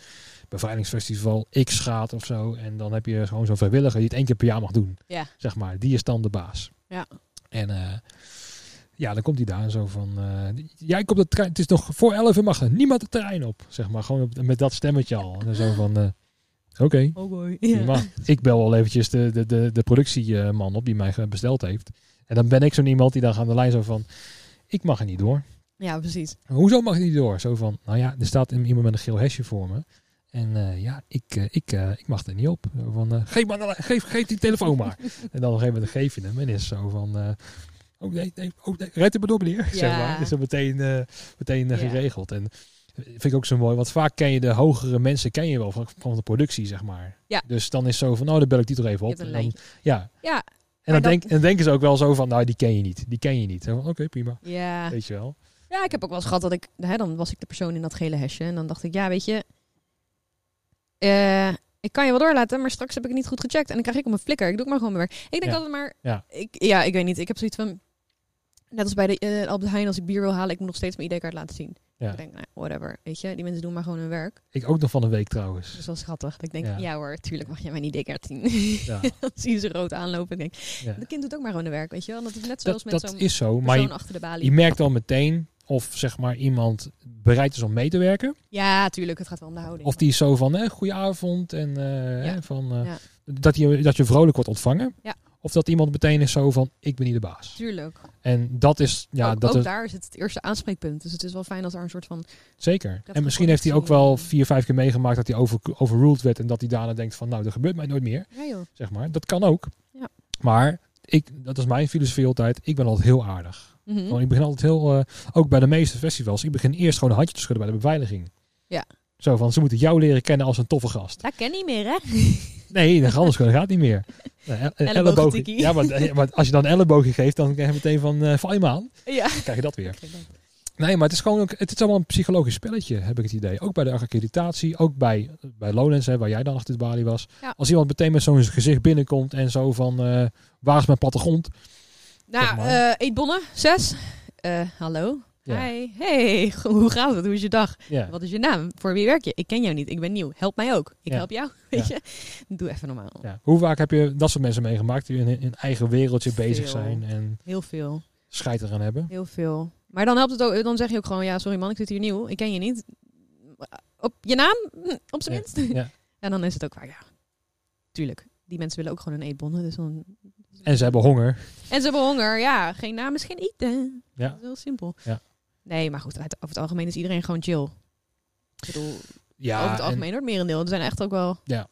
beveiligingsfestival X gaat of zo, en dan heb je gewoon zo'n vrijwilliger die het één keer per jaar mag doen. Ja. Zeg maar, die is dan de baas. Ja. En eh, ja, dan komt hij daar zo van, eh, jij komt de trein, het is nog voor 11 uur mag er niemand het terrein op. Zeg maar, gewoon op- met dat stemmetje al. En dan zo van, oké. Oh boy. Prima. Ik bel wel eventjes de, de, de, de productieman op die mij besteld heeft. En dan ben ik zo'n iemand die dan aan de lijn zo van... Ik mag er niet door. Ja, precies. Hoezo mag je niet door? Zo van, nou ja, er staat iemand met een geel hesje voor me. En eh, ja, ik, eh, ik, eh, ik mag er niet op. Zo van, geef, maar, geef, geef die telefoon maar. en dan op een gegeven moment geef je hem. En is zo van... oh nee, nee, oh nee, red het maar door meneer. Zeg maar. Is dat meteen, meteen geregeld. En vind ik ook zo mooi. Want vaak ken je de hogere mensen ken je wel van, van de productie, zeg maar. Ja. Dus dan is zo van, nou, dan bel ik die toch even op. En dan, ja, Ja, en dan, dat- denk, en denken ze ook wel zo van, nou, die ken je niet. Die ken je niet. Oké, prima. ja. Weet je wel. Ja, ik heb ook wel eens gehad dat ik, hè, dan was ik de persoon in dat gele hesje. En dan dacht ik, ja, weet je, eh, ik kan je wel doorlaten, maar straks heb ik het niet goed gecheckt. En dan krijg ik op mijn flikker. Ik doe het maar gewoon mijn werk. Ik denk Ja. altijd maar... Ja. Ik, ja, ik weet niet. Ik heb zoiets van... Net als bij de eh, Albert Heijn, als ik bier wil halen, ik moet nog steeds mijn ID-kaart laten zien. Ja. Ik denk, nou, whatever. Weet je, die mensen doen maar gewoon hun werk. Ik ook nog van een week trouwens. Dat is wel schattig. Dat ik denk, Ja. ja, hoor, tuurlijk mag jij mijn ID-kaart zien. Ja, dan zie je ze rood aanlopen. En denk, de kind doet ook maar gewoon hun werk, weet je wel. Dat is net zoals Dat, met dat zo'n is zo, maar persoon je, achter de balie. je merkt al meteen of zeg maar iemand bereid is om mee te werken. Ja, tuurlijk. Het gaat wel om de houding. Of die is zo van, eh, goedenavond. En eh, van, eh, dat, je, dat je vrolijk wordt ontvangen. Ja. Of dat iemand meteen is zo van, ik ben niet de baas. Tuurlijk. En dat is, ja, ook dat ook is daar is het het eerste aanspreekpunt. Dus het is wel fijn als er een soort van... zeker. Dat En misschien heeft hij ook wel vier, vijf keer meegemaakt dat hij over, overruled werd. En dat hij daarna denkt van, nou, er gebeurt mij nooit meer. Ja joh. Zeg maar. Dat kan ook. Ja. Maar, ik, dat is mijn filosofie altijd. Ik ben altijd heel aardig. Gewoon, ik begin altijd heel, eh, ook bij de meeste festivals, ik begin eerst gewoon een handje te schudden bij de beveiliging. Ja. Zo van, ze moeten jou leren kennen als een toffe gast. Dat ken niet meer, hè? Nee, dan anders gewoon, dat gaat niet meer. Een Ellebogen elleboog-. Ja, maar, eh, maar als je dan een elleboogje geeft, dan krijg je meteen van, eh val je aan. Ja. Dan krijg je dat weer. Nee, maar het is gewoon ook, het is allemaal een psychologisch spelletje, heb ik het idee. Ook bij de accreditatie, ook bij, bij Lowlands, hè, waar jij dan achter de balie was. Ja. Als iemand meteen met zo'n gezicht binnenkomt en zo van, eh, waar is mijn plattegrond? Nou, Zeg maar. eh eetbonnen, zes. Eh, hallo. Ja. Hi. Hey, hoe gaat het? Hoe is je dag? Ja, Wat is je naam? Voor wie werk je? Ik ken jou niet. Ik ben nieuw. Help mij ook. Ik Ja. help jou. Weet je? Doe even normaal. ja. Hoe vaak heb je dat soort mensen meegemaakt die in een eigen wereldje bezig zijn en Heel veel. scheid eraan hebben? Heel veel. Maar dan helpt het ook. Dan zeg je ook gewoon, ja, sorry man, ik zit hier nieuw. Ik ken je niet. Op je naam? Hm, Op zijn minst. Ja. En dan is het ook waar, ja. Tuurlijk. Die mensen willen ook gewoon een eetbonnen. Dus dan... En ze hebben honger. En ze hebben honger. Ja, geen naam is geen eten. Ja. Dat is heel simpel. Ja. Nee, maar goed, over het algemeen is iedereen gewoon chill. Ik bedoel, Ja, over het en- algemeen het merendeel. Er zijn echt ook wel... Ja.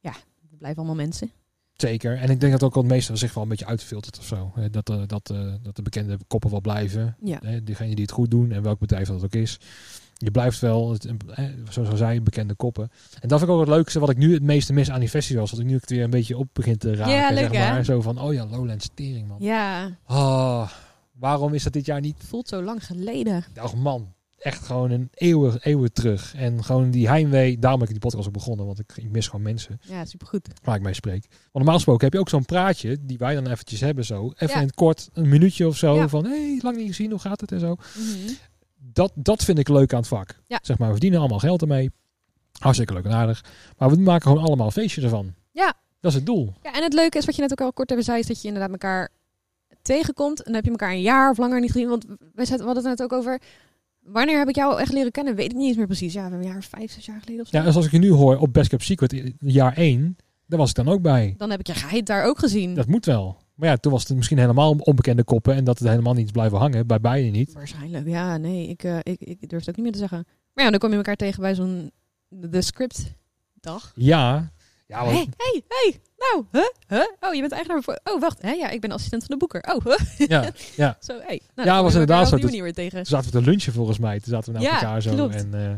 Ja, er blijven allemaal mensen. Zeker. En ik denk dat ook wel het meeste zich wel een beetje uitfiltert of zo. Dat, eh, dat, eh, dat de bekende koppen wel blijven. Ja. Hè, Diegene die het goed doen en welk bedrijf dat ook is. Je blijft wel, zoals al zei, bekende koppen. En dat vind ik ook het leukste wat ik nu het meeste mis aan die festivals. Dat ik nu het weer een beetje op begin te raken. Ja, leuk, zeg maar. hè? Zo van, oh ja, Lowlands tering man. Ja, Oh, waarom is dat dit jaar niet? het voelt zo lang geleden. Och man, echt gewoon een eeuwen, eeuwen terug. En gewoon die heimwee, daarom heb ik die podcast ook begonnen. Want ik, ik mis gewoon mensen. Ja, supergoed. waar ik mee spreek. Want normaal gesproken heb je ook zo'n praatje die wij dan eventjes hebben zo. Even Ja. in het kort, een minuutje of zo. Ja. Van, hé, hey, lang niet gezien, hoe gaat het en zo. Mhm. Dat, dat vind ik leuk aan het vak. Ja. Zeg maar, we verdienen allemaal geld ermee. Hartstikke leuk en aardig. Maar we maken gewoon allemaal een feestje ervan. Ja. Dat is het doel. Ja, en het leuke is, wat je net ook al kort even zei, is dat je inderdaad elkaar tegenkomt. En dan heb je elkaar een jaar of langer niet gezien. Want we hadden het net ook over... Wanneer heb ik jou echt leren kennen? Weet ik niet eens meer precies. Ja, een jaar vijf, zes jaar geleden of zo. Ja, en zoals ik je nu hoor op Best Kept Secret, jaar 1, daar was ik dan ook bij. Dan heb ik je geheid daar ook gezien. Dat moet wel. Maar ja, toen was het misschien helemaal onbekende koppen en dat het helemaal niet is blijven hangen. Bij beide niet. Waarschijnlijk, ja, nee, ik, eh, ik, ik durf het ook niet meer te zeggen. Maar ja, dan kom je elkaar tegen bij zo'n de script dag. Ja. Ja, want- Hé, hey, hey, nou, huh? Huh? Oh, je bent eigenaar voor... Oh, wacht, hè? Ja, ik ben assistent van de boeker. Oh, huh? ja, ja. Zo, hey. Nou, Ja, was inderdaad zo. weer tegen. Toen zaten we te lunchen volgens mij. Toen zaten we naar Ja, elkaar zo. klopt. En eh,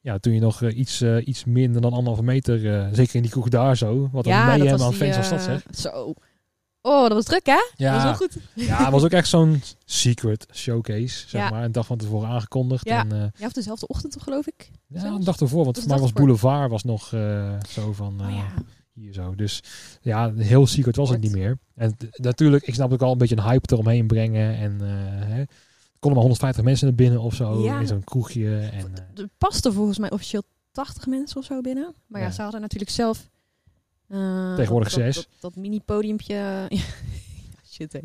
ja, toen je nog eh, iets, eh, iets minder dan anderhalve meter, zeker in die kroeg daar zo. Wat een ja, mee dat aan fans als dat zeg. Zo. Oh, dat was druk, hè? Ja. Dat was wel goed. Ja, het was ook echt zo'n secret showcase, zeg Ja. maar. Een dag van tevoren aangekondigd. Ja. En, eh, Ja, of dezelfde ochtend, toch, geloof ik? ja, Zelfs? een dag ervoor. Want voor mij was. Boulevard was nog eh, zo van... oh eh, ja. hier zo. Dus ja, heel secret was het niet meer. En natuurlijk, ik snap ook al een beetje een hype eromheen brengen. En hè, er konden maar 150 mensen naar binnen of zo. Ja. In zo'n kroegje. En, Er pasten volgens mij officieel 80 mensen of zo binnen. Maar Ja. ze hadden natuurlijk zelf... eh, Tegenwoordig dat, zes. Dat, dat mini-podiumpje... shit, hé.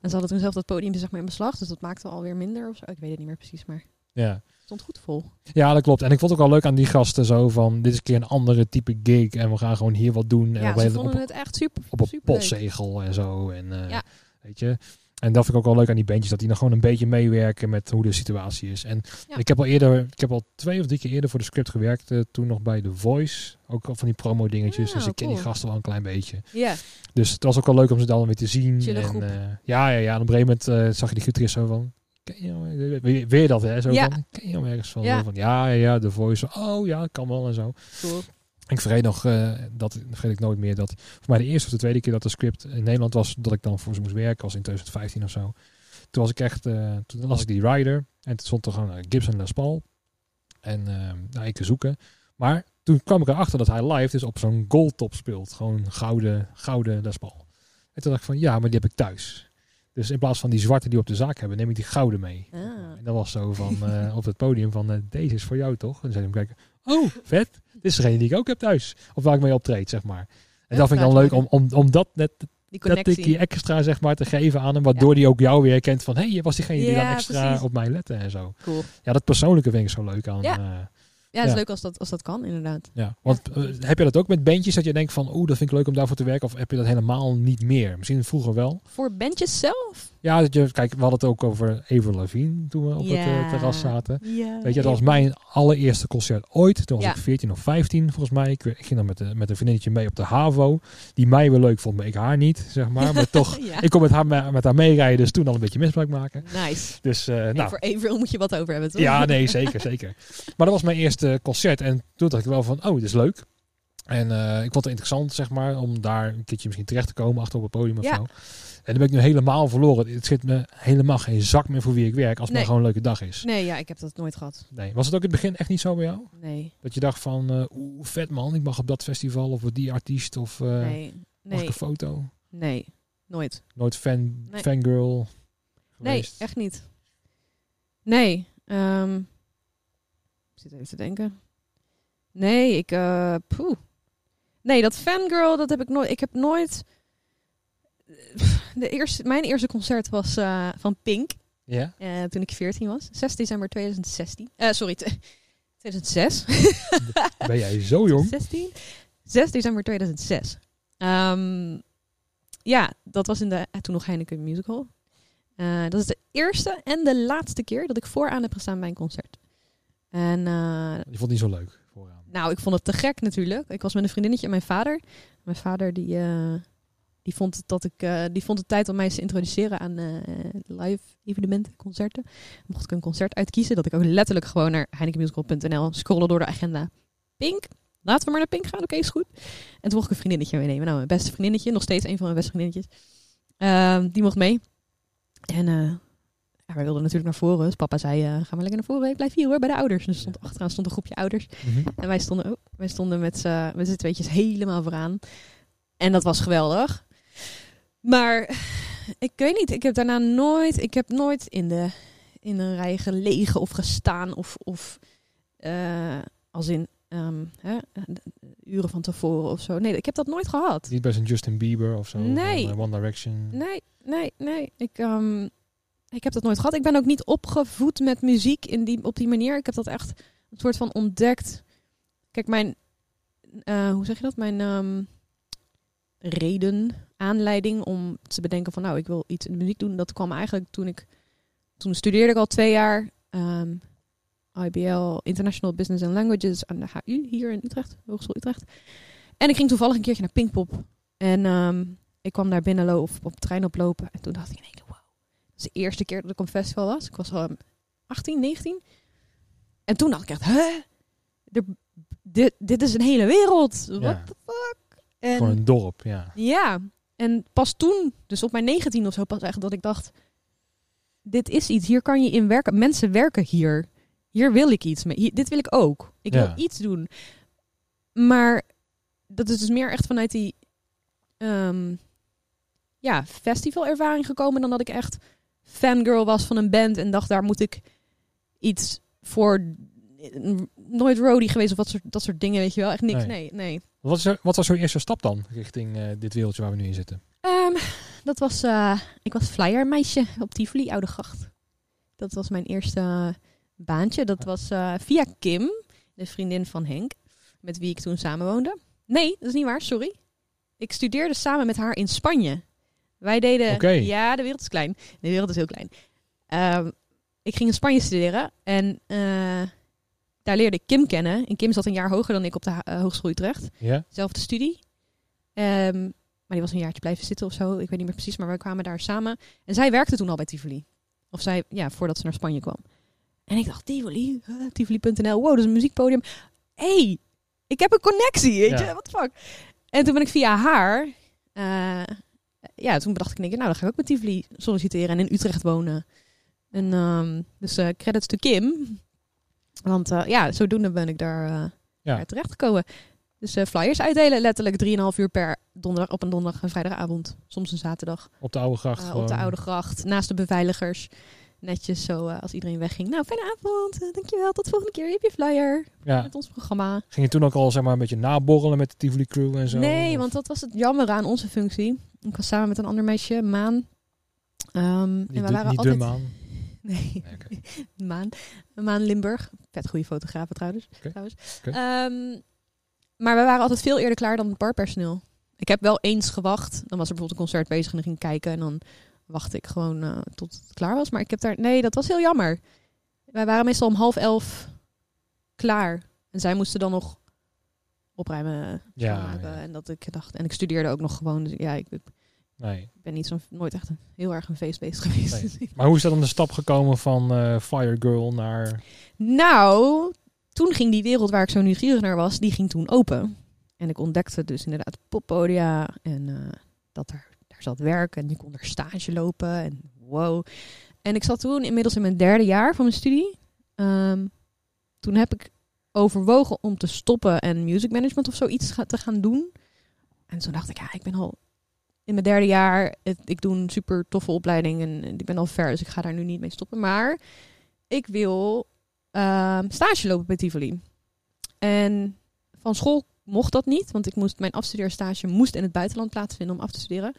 En ze hadden toen zelf dat podiumpje zeg maar in beslag. Dus dat maakte alweer minder of zo. Ik weet het niet meer precies, maar ja. het stond goed vol. ja, dat klopt. En ik vond het ook wel leuk aan die gasten zo van... Dit is een keer een andere type gig. En we gaan gewoon hier wat doen. En Ja, op, ze vonden op, het echt super, op een postzegel en zo. En, eh, Ja. Weet je... En dat vind ik ook wel leuk aan die bandjes, dat die nog gewoon een beetje meewerken met hoe de situatie is. En Ja. ik heb al eerder, ik heb al twee of drie keer eerder voor de script gewerkt, eh, toen nog bij The Voice. Ook al van die promo dingetjes, Ah, dus ik ken die gasten wel een klein beetje. Ja, Dus het was ook wel leuk om ze dan weer te zien. Chille en, eh, ja, ja, ja. En op een gegeven moment eh, zag je die gitarist zo van... Ken je weer, weer dat, hè? Zo Ja. van, ken je hem ergens van? Ja. Van? Ja, ja, ja, The Voice. Oh ja, kan wel en zo. cool. Ik vergeet nog, eh, dat vergeet ik nooit meer, dat voor mij de eerste of de tweede keer dat de script in Nederland was, dat ik dan voor ze moest werken, was in 2015 of zo. Toen was ik echt, eh, toen las ik die rider en toen stond er gewoon eh, Gibson Les Paul. En eh, nou, ik te zoeken. Maar toen kwam ik erachter dat hij live dus op zo'n goldtop speelt. Gewoon gouden, gouden Les Paul. En toen dacht ik van, ja, maar die heb ik thuis. Dus in plaats van die zwarte die we op de zaak hebben, neem ik die gouden mee. Ah. En dat was zo van op het podium van, deze is voor jou toch? En zei hij hem kijken, oh, vet. Dit is degene die ik ook heb thuis. Of waar ik mee optreed, zeg maar. En dat vind ik dan leuk om, om, om dat net Die dat connectie. tikje extra zeg maar te geven aan hem, waardoor hij ook jou weer herkent van, hé, hey, je was diegene die Ja, dan extra precies. op mij lette en zo. Cool. Ja, dat persoonlijke vind ik zo leuk aan. Ja. eh, Ja, het is leuk als dat, als dat kan, inderdaad. ja. Want eh, heb je dat ook met bandjes dat je denkt van, oeh, dat vind ik leuk om daarvoor te werken, of heb je dat helemaal niet meer? Misschien vroeger wel. Voor bandjes zelf? Ja, dat je, kijk, we hadden het ook over Lavigne toen we op het eh, terras zaten. Ja. Weet je, dat was mijn allereerste concert ooit. Toen was Ja. ik 14 of 15 volgens mij. Ik, ik ging dan met, de, met een vriendinnetje mee op de HAVO. Die mij wel leuk vond, maar ik haar niet, zeg maar. Maar toch, ik kon met haar, me- met haar meerijden, dus toen al een beetje misbruik maken. Nice. Dus, eh, nou, voor Avril moet je wat over hebben, toch? ja, nee, zeker, zeker. Maar dat was mijn eerste concert. En toen dacht ik wel van, oh, dit is leuk. En eh, ik vond het interessant, zeg maar, om daar een keertje misschien terecht te komen achter op het podium of Ja. zo. En dan ben ik nu helemaal verloren. Het zit me helemaal geen zak meer voor wie ik werk, als het Nee. maar gewoon een leuke dag is. Nee, ja, ik heb dat nooit gehad. Nee. Was het ook in het begin echt niet zo bij jou? Nee, Dat je dacht van, eh oeh, vet man, ik mag op dat festival of die artiest of eh nee, mag ik een foto? nee. Nooit. Nooit fan, Nee. fangirl Nee, echt niet. Nee. ehm, ik zit even te denken. Nee, ik... poeh. Nee, dat fangirl, dat heb ik nooit... Ik heb nooit... De eerste, mijn eerste concert was eh, van Pink. Ja? eh, toen ik 14 was. 6 december 2016. Eh, sorry, t- 2006. Ben jij zo jong? 16? 6 december 2006. Ehm, ja, dat was in de eh, toen nog Heineken Musical. Eh, dat is de eerste en de laatste keer dat ik vooraan heb gestaan bij een concert. En eh, Je vond het niet zo leuk vooraan. nou, ik vond het te gek natuurlijk. Ik was met een vriendinnetje en mijn vader. Mijn vader die, eh, die, vond het dat ik, eh, die vond het tijd om mij eens te introduceren aan eh, live evenementen, concerten. Mocht ik een concert uitkiezen, dat ik ook letterlijk gewoon naar heinekenmusical.nl scrollen door de agenda. Pink, laten we maar naar Pink gaan, oké, is goed. En toen mocht ik een vriendinnetje meenemen. Nou, mijn beste vriendinnetje, nog steeds een van mijn beste vriendinnetjes. Ehm, die mocht mee. En eh, ja, wij wilden natuurlijk naar voren. Dus papa zei, ga maar lekker naar voren. Ik blijf hier hoor, bij de ouders. Dus er stond, achteraan stond een groepje ouders. Mhm. En wij stonden, ook, wij stonden met z'n tweetjes helemaal vooraan. En dat was geweldig. Maar ik weet niet, ik heb daarna nooit, ik heb nooit in de in een rij gelegen of gestaan of, of eh, als in ehm, hè, uren van tevoren of zo. Nee, ik heb dat nooit gehad. Niet bij zo'n Justin Bieber of zo? Nee. Van, eh, One Direction? Nee, nee, nee. Ik, ehm, ik heb dat nooit gehad. Ik ben ook niet opgevoed met muziek in die, op die manier. Ik heb dat echt een soort van ontdekt. Kijk, mijn, eh, hoe zeg je dat? Mijn ehm, reden, aanleiding om te bedenken van, nou, ik wil iets in de muziek doen. Dat kwam eigenlijk toen ik, toen studeerde ik al twee jaar ehm, IBL, International Business and Languages aan de HU hier in Utrecht, Hogeschool Utrecht. En ik ging toevallig een keertje naar Pinkpop. En ehm, ik kwam daar binnen lopen, op de trein oplopen. En toen dacht ik, nee, wow. Dat is de eerste keer dat ik op een festival was. Ik was al 18, 19. En toen dacht ik echt, hè? Dit, dit is een hele wereld. What Ja. the fuck? En, Gewoon een dorp, ja. ja, en pas toen, dus op mijn 19 of zo, pas echt dat ik dacht: dit is iets, hier kan je in werken. Mensen werken hier. Hier wil ik iets mee. Hier- dit wil ik ook. Ik Ja. wil iets doen. Maar dat is dus meer echt vanuit die ehm, ja, festivalervaring gekomen dan dat ik echt fangirl was van een band en dacht: daar moet ik iets voor. Nooit roadie geweest of wat soort, dat soort dingen, weet je wel. Echt niks. Nee. Nee, nee. Wat, is er- wat was jouw eerste stap dan richting eh, dit wereldje waar we nu in zitten? Ehm, dat was, eh, ik was flyermeisje op Tivoli, Oude Gracht. Dat was mijn eerste baantje. Dat was eh, via Kim, de vriendin van Henk, met wie ik toen samenwoonde. Nee, dat is niet waar, sorry. Ik studeerde samen met haar in Spanje. Wij deden, ja, de wereld is klein. De wereld is heel klein. Ehm, ik ging in Spanje studeren en eh, daar leerde ik Kim kennen. En Kim zat een jaar hoger dan ik op de eh, Hogeschool Utrecht Ja? zelfde studie. Ehm, maar die was een jaartje blijven zitten of zo. Ik weet niet meer precies, maar we kwamen daar samen. En zij werkte toen al bij Tivoli. Of zij, ja, voordat ze naar Spanje kwam. En ik dacht, Tivoli, huh, Tivoli.nl, wow, dat is een muziekpodium. hey, ik heb een connectie, weet Ja. je, the fuck. En toen ben ik via haar, eh, ja, toen bedacht ik, keer, nou, dan ga ik ook met Tivoli solliciteren en in Utrecht wonen. En ehm, dus eh, credits to Kim. Want eh, ja, zodoende ben ik daar... eh, daar terechtgekomen. Dus eh, flyers uitdelen, letterlijk 3,5 uur per donderdag op een donderdag en vrijdagavond. Soms een zaterdag. Op de oude gracht op de Oude Gracht, naast de beveiligers. Netjes zo als iedereen wegging. Nou, fijne avond. dankjewel. Tot volgende keer. Heb je flyer Ja. met ons programma. Ging je toen ook al zeg maar een beetje naborrelen met de Tivoli crew en zo? Nee, Of want dat was het jammer aan onze functie. Ik was samen met een ander meisje, Maan. Ehm, en we waren altijd... de maan. Nee. Maan. Maan Limburg. Vet goede fotografen trouwens. Trouwens. Ehm, maar we waren altijd veel eerder klaar dan het barpersoneel. Ik heb wel eens gewacht. Dan was er bijvoorbeeld een concert bezig en dan ging ik kijken. En dan wachtte ik gewoon eh, tot het klaar was. Maar ik heb daar... Nee, dat was heel jammer. Wij waren meestal om half elf klaar. En zij moesten dan nog opruimen. Ja. En dat ik dacht... En ik studeerde ook nog gewoon. Dus ja, ik, ik Nee. ben niet zo nooit echt een, heel erg een feestbeest geweest. Nee. Maar hoe is dat dan de stap gekomen van eh Fire Girl naar... Nou, toen ging die wereld waar ik zo nieuwsgierig naar was, die ging toen open. En ik ontdekte dus inderdaad poppodia en eh, dat er daar zat werk en ik kon er stage lopen en wow. En ik zat toen inmiddels in mijn derde jaar van mijn studie. Ehm, toen heb ik overwogen om te stoppen en music management of zoiets ga- te gaan doen. En toen dacht ik, ja, ik ben al in mijn derde jaar. Het, ik doe een super toffe opleiding en, en ik ben al ver, dus ik ga daar nu niet mee stoppen. Maar ik wil ehm, stage lopen bij Tivoli. En van school mocht dat niet, want ik moest mijn afstudeerstage moest in het buitenland plaatsvinden om af te studeren.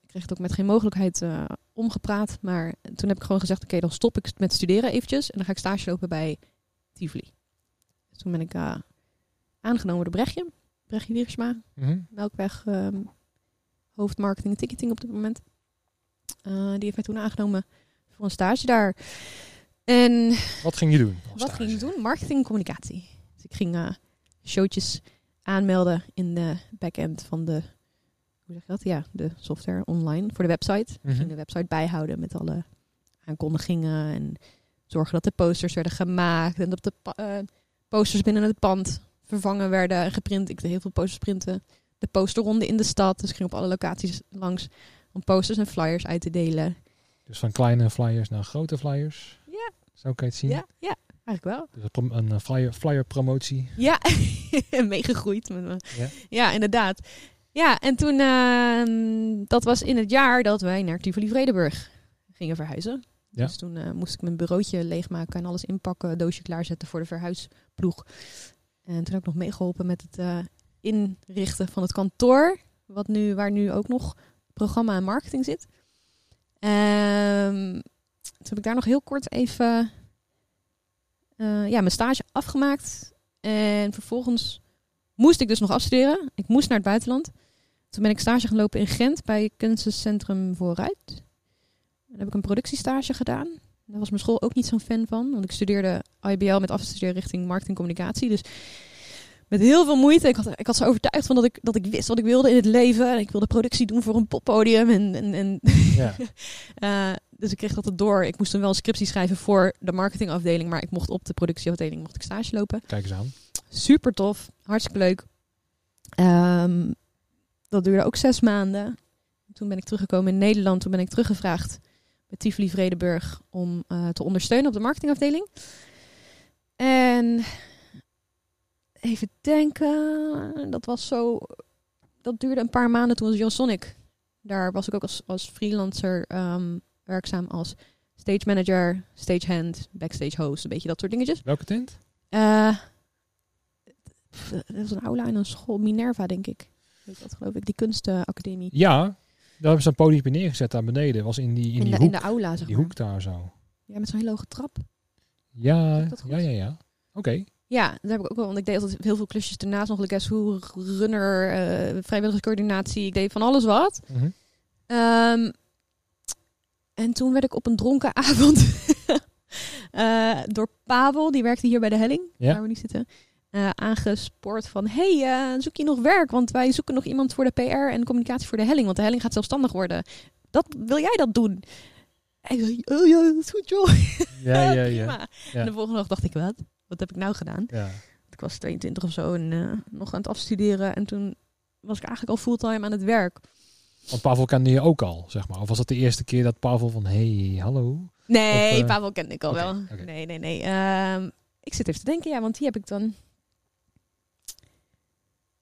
Ik kreeg het ook met geen mogelijkheid eh, omgepraat, maar toen heb ik gewoon gezegd: oké, dan stop ik met studeren eventjes en dan ga ik stage lopen bij Tivoli. Dus toen ben ik eh, aangenomen door Brechtje, Brechtje Wiersma, Mhm. Melkweg, ehm hoofdmarketing en ticketing op dit moment. Eh, die heeft mij toen aangenomen voor een stage daar. En Wat ging je doen? wat ging ik doen? Marketing en communicatie. Dus ik ging eh, showtjes aanmelden in de backend van de, hoe zeg je dat? Ja, de software online voor de website. Ik Mhm. ging de website bijhouden met alle aankondigingen en zorgen dat de posters werden gemaakt en dat de eh, posters binnen het pand vervangen werden en geprint. Ik deed heel veel posters printen. De posterronde in de stad, dus ik ging op alle locaties langs om posters en flyers uit te delen. Dus van kleine flyers naar grote flyers? Ja. Zo kan je het zien? Ja, ja, eigenlijk wel. Dus een eh, flyer, flyer promotie. Ja, meegegroeid met me. Ja. Ja, inderdaad. Ja, en toen, ehm, dat was in het jaar dat wij naar Tivoli Vredenburg gingen verhuizen. Ja. Dus toen eh, moest ik mijn bureautje leegmaken en alles inpakken, doosje klaarzetten voor de verhuisploeg. En toen heb ik nog meegeholpen met het eh, inrichten van het kantoor, wat nu, waar nu ook nog programma en marketing zit. Ehm, toen heb ik daar nog heel kort even eh, ja, mijn stage afgemaakt. En vervolgens moest ik dus nog afstuderen. Ik moest naar het buitenland. Toen ben ik stage gaan lopen in Gent bij Kunstencentrum Vooruit. Daar heb ik een productiestage gedaan. Daar was mijn school ook niet zo'n fan van. Want ik studeerde IBL met afstuderen richting marketing en communicatie. Dus met heel veel moeite. Ik had, ik had zo overtuigd van dat ik, dat ik wist wat ik wilde in het leven. En ik wilde productie doen voor een poppodium. En, en, en Ja. eh, dus ik kreeg dat het door. Ik moest dan wel een scriptie schrijven voor de marketingafdeling. Maar ik mocht op de productieafdeling mocht ik stage lopen. Kijk eens aan. Super tof. Hartstikke leuk. Ehm, dat duurde ook zes maanden. Toen ben ik teruggekomen in Nederland. Toen ben ik teruggevraagd bij Tivoli Vredenburg om eh, te ondersteunen op de marketingafdeling. En even denken. Dat was zo. Dat duurde een paar maanden. Toen was John Sonic. Daar was ik ook als, als freelancer ehm, werkzaam als stage manager, stagehand, backstage host. Een beetje dat soort dingetjes. Welke tent? Eh, pff, dat was een aula in een school, Minerva, denk ik. Weet dat, geloof ik? Die kunstacademie. Ja, daar hebben ze een podium neergezet daar beneden. Was in die, in In, die de, hoek. in de aula, zeg die maar. hoek daar zo. Ja, met zo'n hele hoge trap. Ja, ja, ja, ja. Oké. Ja, daar heb ik ook wel. Want ik deed altijd heel veel klusjes ernaast. Nog guess who, runner, eh vrijwilligerscoördinatie. Ik deed van alles wat. Mhm. Ehm, en toen werd ik op een dronken avond eh, door Pavel, die werkte hier bij de Helling, Ja. waar we nu zitten, eh, aangespoord van, hey, zoek je nog werk? Want wij zoeken nog iemand voor de PR en communicatie voor de Helling, want de Helling gaat zelfstandig worden. Dat, wil jij dat doen? En ik zei, oh ja, dat is goed joh. Ja, ja, Prima. ja. Ja. En de volgende dag dacht ik, wat? Wat heb ik nou gedaan? ja. Ik was 22 of zo en eh, nog aan het afstuderen. En toen was ik eigenlijk al fulltime aan het werk. Want Pavel kende je ook al, zeg maar. Of was dat de eerste keer dat Pavel van, hey, hallo? Nee, Of, eh, Pavel kende ik al wel. Nee, nee, nee. Ehm, ik zit even te denken, ja, want die heb ik dan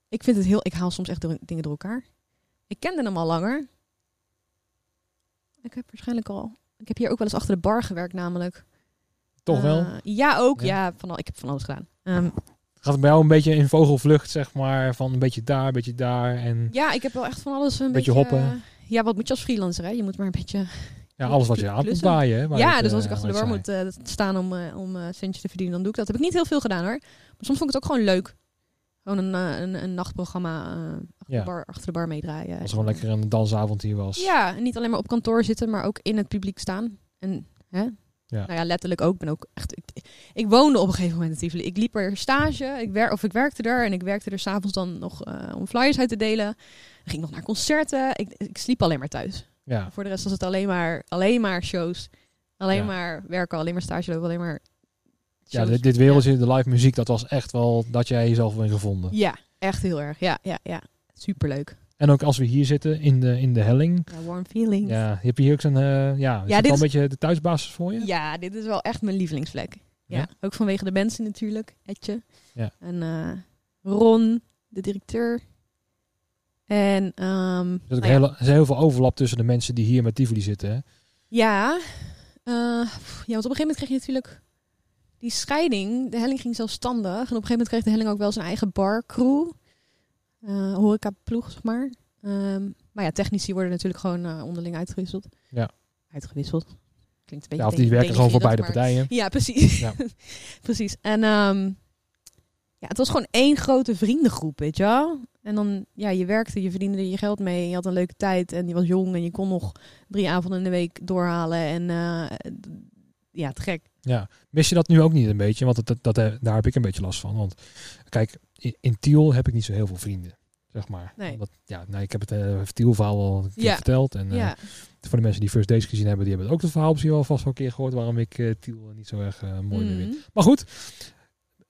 ik vind het heel... Ik haal soms echt door- dingen door elkaar. Ik kende hem al langer. Ik heb waarschijnlijk al... Ik heb hier ook wel eens achter de bar gewerkt namelijk. Toch wel? Eh, ja, ook. Ja. Ja, van al, ik heb van alles gedaan. Ehm, Gaat het bij jou een beetje in vogelvlucht, zeg maar, van een beetje daar, een beetje daar en ja, ik heb wel echt van alles een Beetje beetje... hoppen. eh, ja, wat moet je als freelancer, hè? Je moet maar een beetje... ja, alles wat je aan moet waar je Ja, het, dus eh, als ik achter de bar moet staan om, eh, om centjes te verdienen, dan doe ik dat. Heb ik niet heel veel gedaan hoor. Maar soms vond ik het ook gewoon leuk. Gewoon een, een, een nachtprogramma achter, Ja. de bar, achter de bar meedraaien. Als er gewoon lekker een dansavond hier was. Ja, en niet alleen maar op kantoor zitten, maar ook in het publiek staan. En hè? Ja. Nou ja, letterlijk ook. Ben ook echt. Ik, ik woonde op een gegeven moment in Tivoli. Ik liep er stage. Ik wer, of ik werkte er en ik werkte er s'avonds dan nog eh, om flyers uit te delen. Ik ging nog naar concerten. Ik, ik sliep alleen maar thuis. Ja, Voor de rest was het alleen maar, alleen maar shows. Alleen Ja. maar werken, alleen maar stage lopen, alleen maar. ja dit, dit wereldje, de live muziek, dat was echt wel dat jij jezelf in gevonden. Ja, echt heel erg. Ja, ja, ja. Superleuk. En ook als we hier zitten in de, in de helling. Ja, warm feelings. Ja. Ja, heb je hier ook zo'n, eh, ja, is Ja, dit wel een beetje de thuisbasis voor je? dit is wel echt mijn lievelingsvlek. Ja, Ja? ook vanwege de mensen natuurlijk. Etje. Ja. En eh, Ron, de directeur. En ehm, Er is ook nou ja, heel, er is heel veel overlap tussen de mensen die hier met Tivoli zitten. Hè? Ja. Eh, ja, want op een gegeven moment kreeg je natuurlijk die scheiding. De helling ging zelfstandig. En op een gegeven moment kreeg de helling ook wel zijn eigen barcrew. Eh horecaploeg, zeg maar. Ehm, maar ja, technici worden natuurlijk gewoon eh, onderling uitgewisseld. Ja. Uitgewisseld. Klinkt een beetje Ja, of die werken gewoon voor beide maar- partijen. Ja, precies. Ja. precies. En ehm, ja, het was gewoon één grote vriendengroep, weet je wel. En dan, ja, je werkte, je verdiende er je geld mee. Je had een leuke tijd en je was jong en je kon nog drie avonden in de week doorhalen. En eh, ja, te gek. Ja, mis je dat nu ook niet een beetje? Want dat, dat, dat, daar heb ik een beetje last van. Want kijk, in, in Tiel heb ik niet zo heel veel vrienden, zeg maar. Nee. Omdat, ja, nou, ik heb het uh, Tiel-verhaal al een keer Ja. verteld. En eh, ja, voor de mensen die First Days gezien hebben, die hebben ook het verhaal misschien wel vast wel een keer gehoord waarom ik eh, Tiel niet zo erg eh, mooi meer vind. Mhm. Maar goed,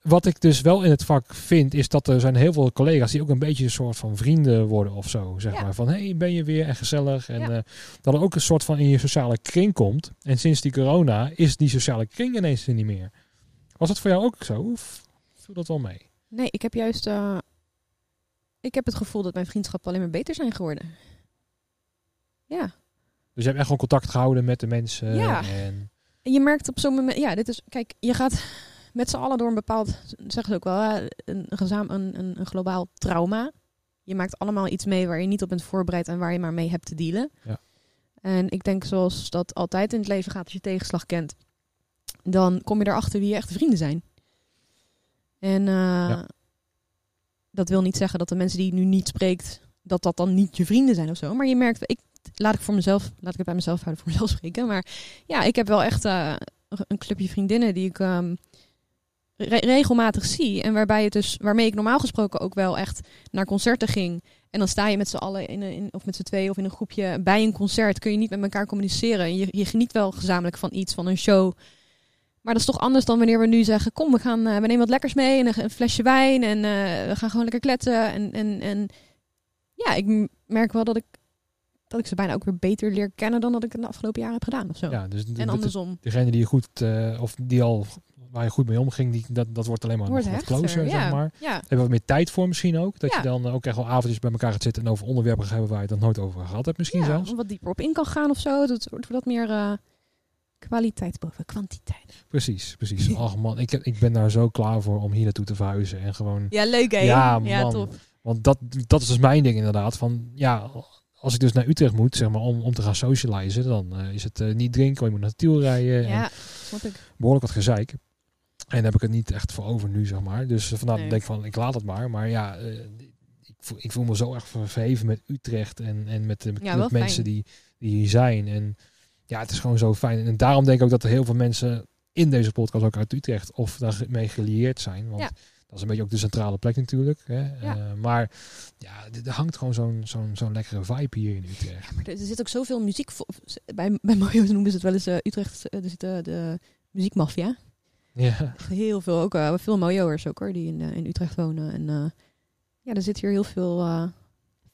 wat ik dus wel in het vak vind, is dat er zijn heel veel collega's die ook een beetje een soort van vrienden worden of zo. Zeg Ja. maar van, hé, hey, ben je weer en gezellig. En Ja. eh, dat er ook een soort van in je sociale kring komt. En sinds die corona is die sociale kring ineens er niet meer. Was dat voor jou ook zo? Of viel dat wel mee? Nee, ik heb juist... eh, ik heb het gevoel dat mijn vriendschappen alleen maar beter zijn geworden. Ja. Dus je hebt echt gewoon contact gehouden met de mensen. Ja. En, En je merkt op zo'n moment, ja, dit is, kijk, je gaat met z'n allen door een bepaald, zeggen ze ook wel, hè, een, gezaam, een, een, een globaal trauma. Je maakt allemaal iets mee waar je niet op bent voorbereid en waar je maar mee hebt te dealen. Ja. En ik denk zoals dat altijd in het leven gaat, als je tegenslag kent, dan kom je erachter wie je echte vrienden zijn. En eh, Ja. dat wil niet zeggen dat de mensen die je nu niet spreekt, dat dat dan niet je vrienden zijn of zo. Maar je merkt, ik, laat ik voor mezelf, laat ik het bij mezelf houden, voor mezelf spreken. Maar ja, ik heb wel echt eh, een clubje vriendinnen die ik ehm, re- regelmatig zie. En waarbij het dus, waarmee ik normaal gesproken ook wel echt naar concerten ging. En dan sta je met z'n allen in, een, in, of met z'n tweeën of in een groepje bij een concert. Kun je niet met elkaar communiceren. Je, je geniet wel gezamenlijk van iets, van een show. Maar dat is toch anders dan wanneer we nu zeggen: Kom, we, gaan, eh, we nemen wat lekkers mee. En een, flesje wijn. En eh, we gaan gewoon lekker kletsen. En, en, en ja, ik merk wel dat ik, dat ik ze bijna ook weer beter leer kennen dan dat ik het de afgelopen jaren heb gedaan. Of zo. ja, dus en de- andersom. degene die je goed, eh, of die al waar je goed mee omging, die, dat, dat wordt alleen maar Wordt nog wat closer, ja. zeg maar. Ja, Heb je wat meer tijd voor misschien ook? Dat Ja. je dan ook echt wel avondjes bij elkaar gaat zitten en over onderwerpen gaat hebben waar je het nog nooit over gehad hebt misschien ja, zelfs. wat dieper op in kan gaan of zo. Dat wordt wat meer kwaliteit boven kwantiteit. Precies, precies. Ach man, ik, ik ben daar zo klaar voor om hier naartoe te verhuizen en gewoon... Ja, leuk hè? Ja, ja man. top. Want dat, dat is dus mijn ding inderdaad. Van ja, als ik dus naar Utrecht moet, zeg maar, om, om te gaan socializen, dan eh, is het eh, niet drinken, want je moet naar Tiel rijden. En Ja, snap ik. behoorlijk wat gezeik. En daar heb ik het niet echt voor over nu, zeg maar. Dus vandaar Nee. dat ik denk van, ik laat het maar. Maar ja, eh, ik, voel, ik voel me zo erg verheven met Utrecht en, en met, de met, Ja, met wel fijn. mensen die, die hier zijn. En ja, het is gewoon zo fijn. En daarom denk ik ook dat er heel veel mensen in deze podcast ook uit Utrecht of daarmee gelieerd zijn. Want Ja. dat is een beetje ook de centrale plek natuurlijk. Hè? Ja. Eh, maar ja, er hangt gewoon zo'n zo'n zo'n lekkere vibe hier in Utrecht. Maar er, zit ook zoveel muziek. Bij, bij Mario noemen ze het wel eens eh, Utrecht. eh, Er zit de muziekmafia. Ja, heel veel. Ook veel Mario'ers ook hoor, die in, in Utrecht wonen. En ja, er zit hier heel veel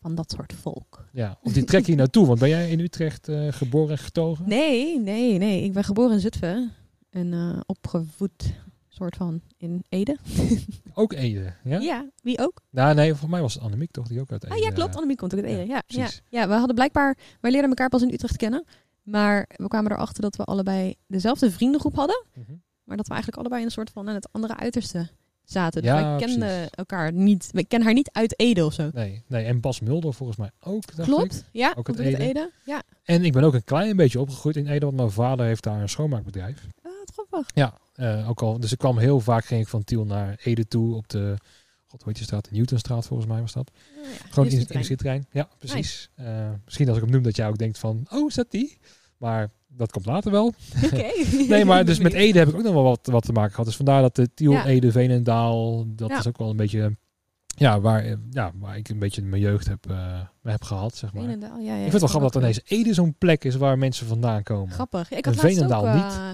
van dat soort volk. ja. Of die trek hier naartoe. Want ben jij in Utrecht eh, geboren en getogen? Nee, nee, nee. Ik ben geboren in Zutphen. En eh, opgevoed soort van in Ede. Ook Ede, ja? Ja, wie ook? Nou, nee, voor mij was het Annemiek toch, die ook uit Ede. Ah ja, klopt. Annemiek komt ook uit Ede. Ja, ja, ja, we hadden blijkbaar... Wij leerden elkaar pas in Utrecht kennen. Maar we kwamen erachter dat we allebei dezelfde vriendengroep hadden. mhm. Maar dat we eigenlijk allebei in een soort van aan het andere uiterste zaten. Dus Ja, wij kenden precies. elkaar niet. We kennen haar niet uit Ede of zo. Nee, nee, en Bas Mulder volgens mij ook, ik. Klopt. Ja, Ook uit Ede. Ede. Ja. En ik ben ook een klein beetje opgegroeid in Ede, want mijn vader heeft daar een schoonmaakbedrijf. Ah, grappig. Ja, eh, ook al. Dus ik kwam heel vaak ging ik van Tiel naar Ede toe op de, god hoe heet die straat? De Newtonstraat volgens mij was dat. Oh, ja. Gewoon in Industrietrein. de industrietrein. Ja, precies. Eh, misschien als ik hem noem dat jij ook denkt van, oh is dat die? Maar dat komt later wel. Oké. Nee, maar dus met. Ede heb ik ook nog wel wat, wat te maken gehad. Dus vandaar dat de Tiel, Ja. Ede, Veenendaal, dat Ja. is ook wel een beetje, ja, waar, ja, waar ik een beetje mijn jeugd heb, eh, heb gehad, zeg maar. Veenendaal, ja, ja, ik vind het wel grappig dat ineens Ede zo'n plek is waar mensen vandaan komen. Grappig. Ik had laatst ook, Veenendaal eh,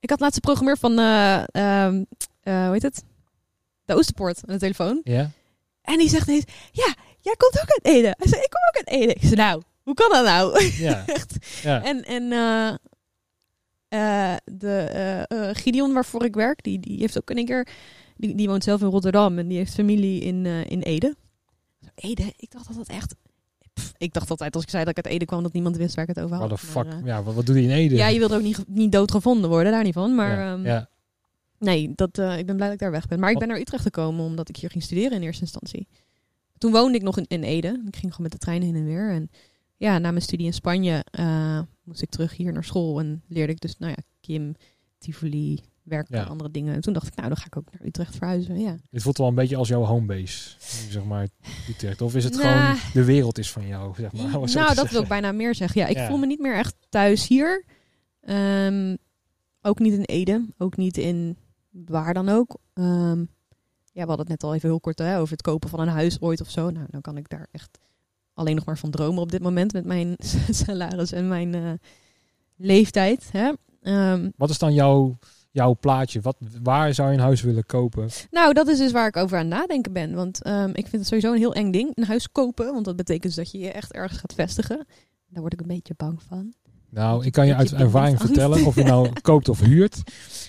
ik had laatst een programmeur van, eh, ehm, eh, hoe heet het? De Oosterpoort aan de telefoon. Ja? En die zegt ineens, ja, jij komt ook uit Ede. Hij zei, ik kom ook uit Ede. Ik zei, nou, hoe kan dat nou? Ja. Echt. ja. En, en eh, eh, de eh, Gideon waarvoor ik werk, die, die heeft ook in een keer... Die, die woont zelf in Rotterdam en die heeft familie in, in Ede. Ede? Ik dacht dat dat echt... Pff, ik dacht altijd als ik zei dat ik uit Ede kwam dat niemand wist waar ik het over had. What the fuck? ja, wat, wat doe je in Ede? ja, je wilde ook niet, niet doodgevonden worden, daar niet van. Maar ja. ehm, ja. nee, dat, ik ben blij dat ik daar weg ben. Maar ik ben naar Utrecht gekomen omdat ik hier ging studeren in eerste instantie. Toen woonde ik nog in, in Ede. Ik ging gewoon met de trein heen en weer. En ja, na mijn studie in Spanje eh, moest ik terug hier naar school. En leerde ik dus, nou ja, Kim, Tivoli, werken Ja. en andere dingen. En toen dacht ik, nou, dan ga ik ook naar Utrecht verhuizen. Ja. Dit voelt wel een beetje als jouw homebase, zeg maar, Utrecht. Of is het Nou. gewoon, de wereld is van jou, zeg maar. nou, dat wil ik bijna meer zeggen. Ja, ik Ja. voel me niet meer echt thuis hier. Ehm, ook niet in Ede. Ook niet in waar dan ook. Ehm, ja, we hadden het net al even heel kort hè, over het kopen van een huis ooit of zo. Nou, dan kan ik daar echt alleen nog maar van dromen op dit moment met mijn salaris en mijn eh, leeftijd. Hè? Ehm, Wat is dan jouw, jouw plaatje? Wat, waar zou je een huis willen kopen? nou, dat is dus waar ik over aan nadenken ben. Want ehm, ik vind het sowieso een heel eng ding, een huis kopen. Want dat betekent dus dat je je echt ergens gaat vestigen. Daar word ik een beetje bang van. Nou, ik kan je uit ervaring vertellen, of je nou koopt of huurt.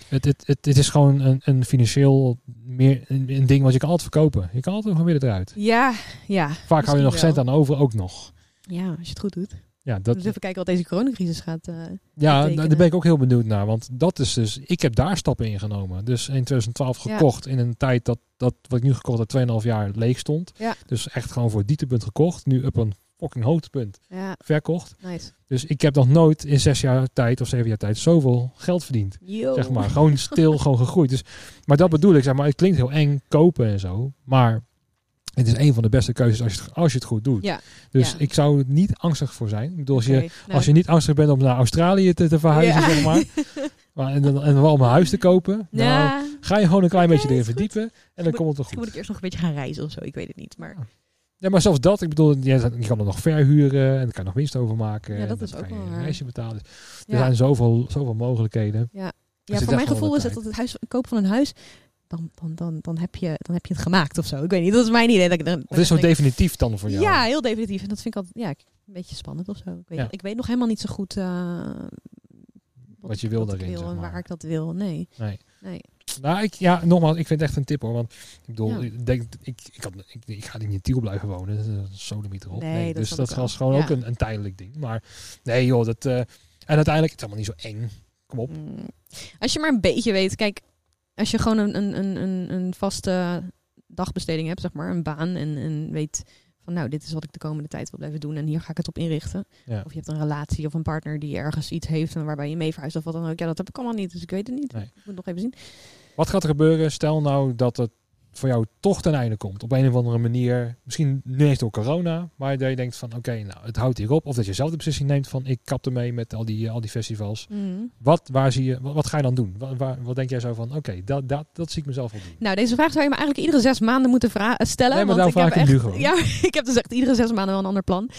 Het, het, het, het is gewoon een, een financieel meer een, een ding wat je kan altijd verkopen. Je kan altijd gewoon weer eruit. Ja, ja. Vaak hou je nog cent aan over, ook nog. Ja, als je het goed doet. Ja, dat, Dus even kijken wat deze coronacrisis gaat. eh, ja betekenen. daar ben ik ook heel benieuwd naar. Want dat is dus, ik heb daar stappen in genomen. Dus in 2012 Ja. gekocht in een tijd dat, dat wat ik nu gekocht heb 2,5 jaar leeg stond. Ja. Dus echt gewoon voor het dieptepunt gekocht. Nu op een fucking hoogtepunt ja, verkocht. nice. Dus ik heb nog nooit in zes jaar tijd of zeven jaar tijd zoveel geld verdiend. Yo. Zeg maar, gewoon stil, gewoon gegroeid. Dus, maar dat bedoel ik, zeg maar, het klinkt heel eng kopen en zo. Maar het is een van de beste keuzes als je het, als je het goed doet. Ja. Dus ja. ik zou er niet angstig voor zijn. Ik bedoel, als, je, nou, als je niet angstig bent om naar Australië te, te verhuizen, Ja. zeg maar. maar en, dan- en wel om een huis te kopen. Nou, ja, ga je gewoon een klein beetje erin goed. verdiepen. En dan komt het wel misschien moet goed. ik eerst nog een beetje gaan reizen of zo. Ik weet het niet. Maar Ja, maar zelfs dat, ik bedoel, je, kan er nog verhuren en dan kan nog winst over maken. Ja, dat en is ook wel een waar. reisje betalen. Dus er ja, zijn zoveel, zoveel mogelijkheden. ja, zit voor mijn gevoel is het dat het huis, kopen van een huis, dan, dan, dan, dan, heb je, dan heb je het gemaakt of zo. Ik weet niet, dat is mijn idee. Dat ik, dan, Of is zo definitief dan voor jou? Ja, heel definitief. En dat vind ik altijd ja, een beetje spannend of zo. Ik weet, Ja. ik weet nog helemaal niet zo goed eh, Wat je wil wat daarin, wil zeg en maar. waar ik dat wil. Nee. Nee. nee. Nou, ik, ja, nogmaals, ik vind het echt een tip hoor. Want ik bedoel, Ja. ik denk, ik, ik, had, ik, ik ga niet in Tiel blijven wonen. Sodemiet erop. Nee, Nee, dat dus dat was gewoon Ja. ook een, een tijdelijk ding. Maar nee joh, dat... eh, en uiteindelijk, het is allemaal niet zo eng. Kom op. Mm. Als je maar een beetje weet, kijk, als je gewoon een, een, een, een, een vaste dagbesteding hebt, zeg maar, een baan en, en weet van nou, dit is wat ik de komende tijd wil blijven doen en hier ga ik het op inrichten. Ja. Of je hebt een relatie of een partner die ergens iets heeft en waarbij je mee verhuist of wat dan ook. Ja, dat heb ik allemaal niet, dus ik weet het niet. Nee. Ik moet nog even zien. Wat gaat er gebeuren? Stel nou dat het voor jou toch ten einde komt. Op een of andere manier. Misschien niet eens door corona. Maar dat je denkt van oké, nou het houdt hierop. Of dat je zelf de beslissing neemt van ik kap ermee met al die, al die festivals. Mm. Wat, waar zie je, wat, wat ga je dan doen? Wat, waar, wat denk jij zo van oké, dat, dat, dat zie ik mezelf wel doen. Nou, deze vraag zou je me eigenlijk iedere zes maanden moeten eh, stellen. Nee, maar want ik heb echt, nu gewoon. Ja, ik heb dus echt iedere zes maanden wel een ander plan.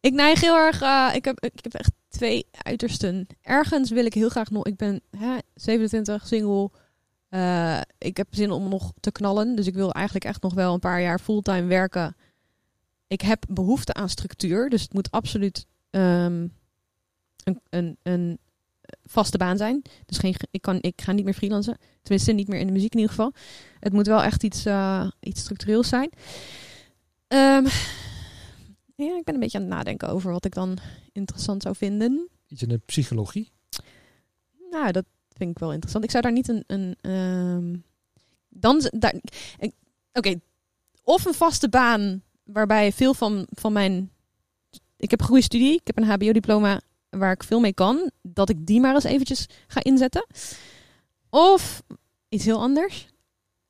Ik neig heel erg. eh, ik, heb, ik heb echt twee uitersten. Ergens wil ik heel graag nog. Ik ben hè, 27, single. Eh, ik heb zin om nog te knallen. Dus ik wil eigenlijk echt nog wel een paar jaar fulltime werken. Ik heb behoefte aan structuur. Dus het moet absoluut ehm, een, een, een vaste baan zijn. Dus geen, ik, kan, ik ga niet meer freelancen. Tenminste, niet meer in de muziek in ieder geval. Het moet wel echt iets, uh, iets structureels zijn. Um, ja, ik ben een beetje aan het nadenken over wat ik dan interessant zou vinden. Iets in de psychologie? Nou, dat vind ik wel interessant. Ik zou daar niet een... een um, dan... Daar, Oké, of een vaste baan waarbij veel van, van mijn... Ik heb een goede studie, ik heb een hbo-diploma waar ik veel mee kan. Dat ik die maar eens eventjes ga inzetten. Of iets heel anders.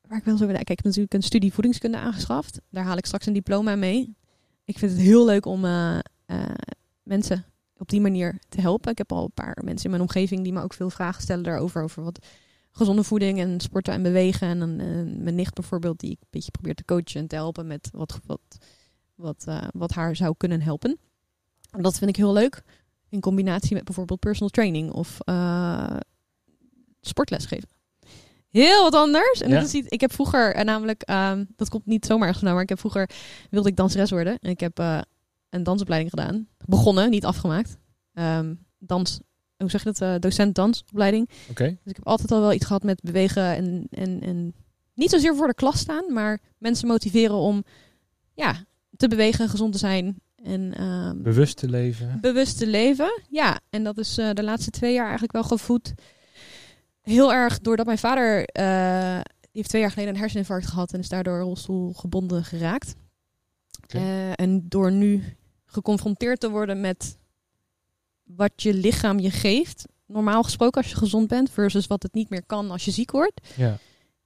Waar ik wel zo... Kijk, ik heb natuurlijk een studie voedingskunde aangeschaft. Daar haal ik straks een diploma mee. Ik vind het heel leuk om uh, uh, mensen op die manier te helpen. Ik heb al een paar mensen in mijn omgeving die me ook veel vragen stellen daarover. Over wat gezonde voeding en sporten en bewegen. En dan uh, mijn nicht bijvoorbeeld, die ik een beetje probeer te coachen en te helpen met wat, wat, wat, uh, wat haar zou kunnen helpen. En dat vind ik heel leuk. In combinatie met bijvoorbeeld personal training of uh, sportles geven. Heel wat anders. En Ja. dat is iets, ik heb vroeger, en namelijk, ehm, dat komt niet zomaar ergens maar ik heb vroeger wilde ik danseres worden. En ik heb eh, een dansopleiding gedaan. Begonnen, niet afgemaakt. Ehm, dans, hoe zeg je dat? eh, docent dansopleiding. Oké. Dus ik heb altijd al wel iets gehad met bewegen en, en, en niet zozeer voor de klas staan, maar mensen motiveren om ja, te bewegen, gezond te zijn en ehm, Bewust te leven. bewust te leven. Ja, en dat is eh, de laatste twee jaar eigenlijk wel gevoed. Heel erg doordat mijn vader, eh, die heeft twee jaar geleden een herseninfarct gehad en is daardoor rolstoelgebonden geraakt. En door nu geconfronteerd te worden met wat je lichaam je geeft, normaal gesproken als je gezond bent, versus wat het niet meer kan als je ziek wordt. Ja.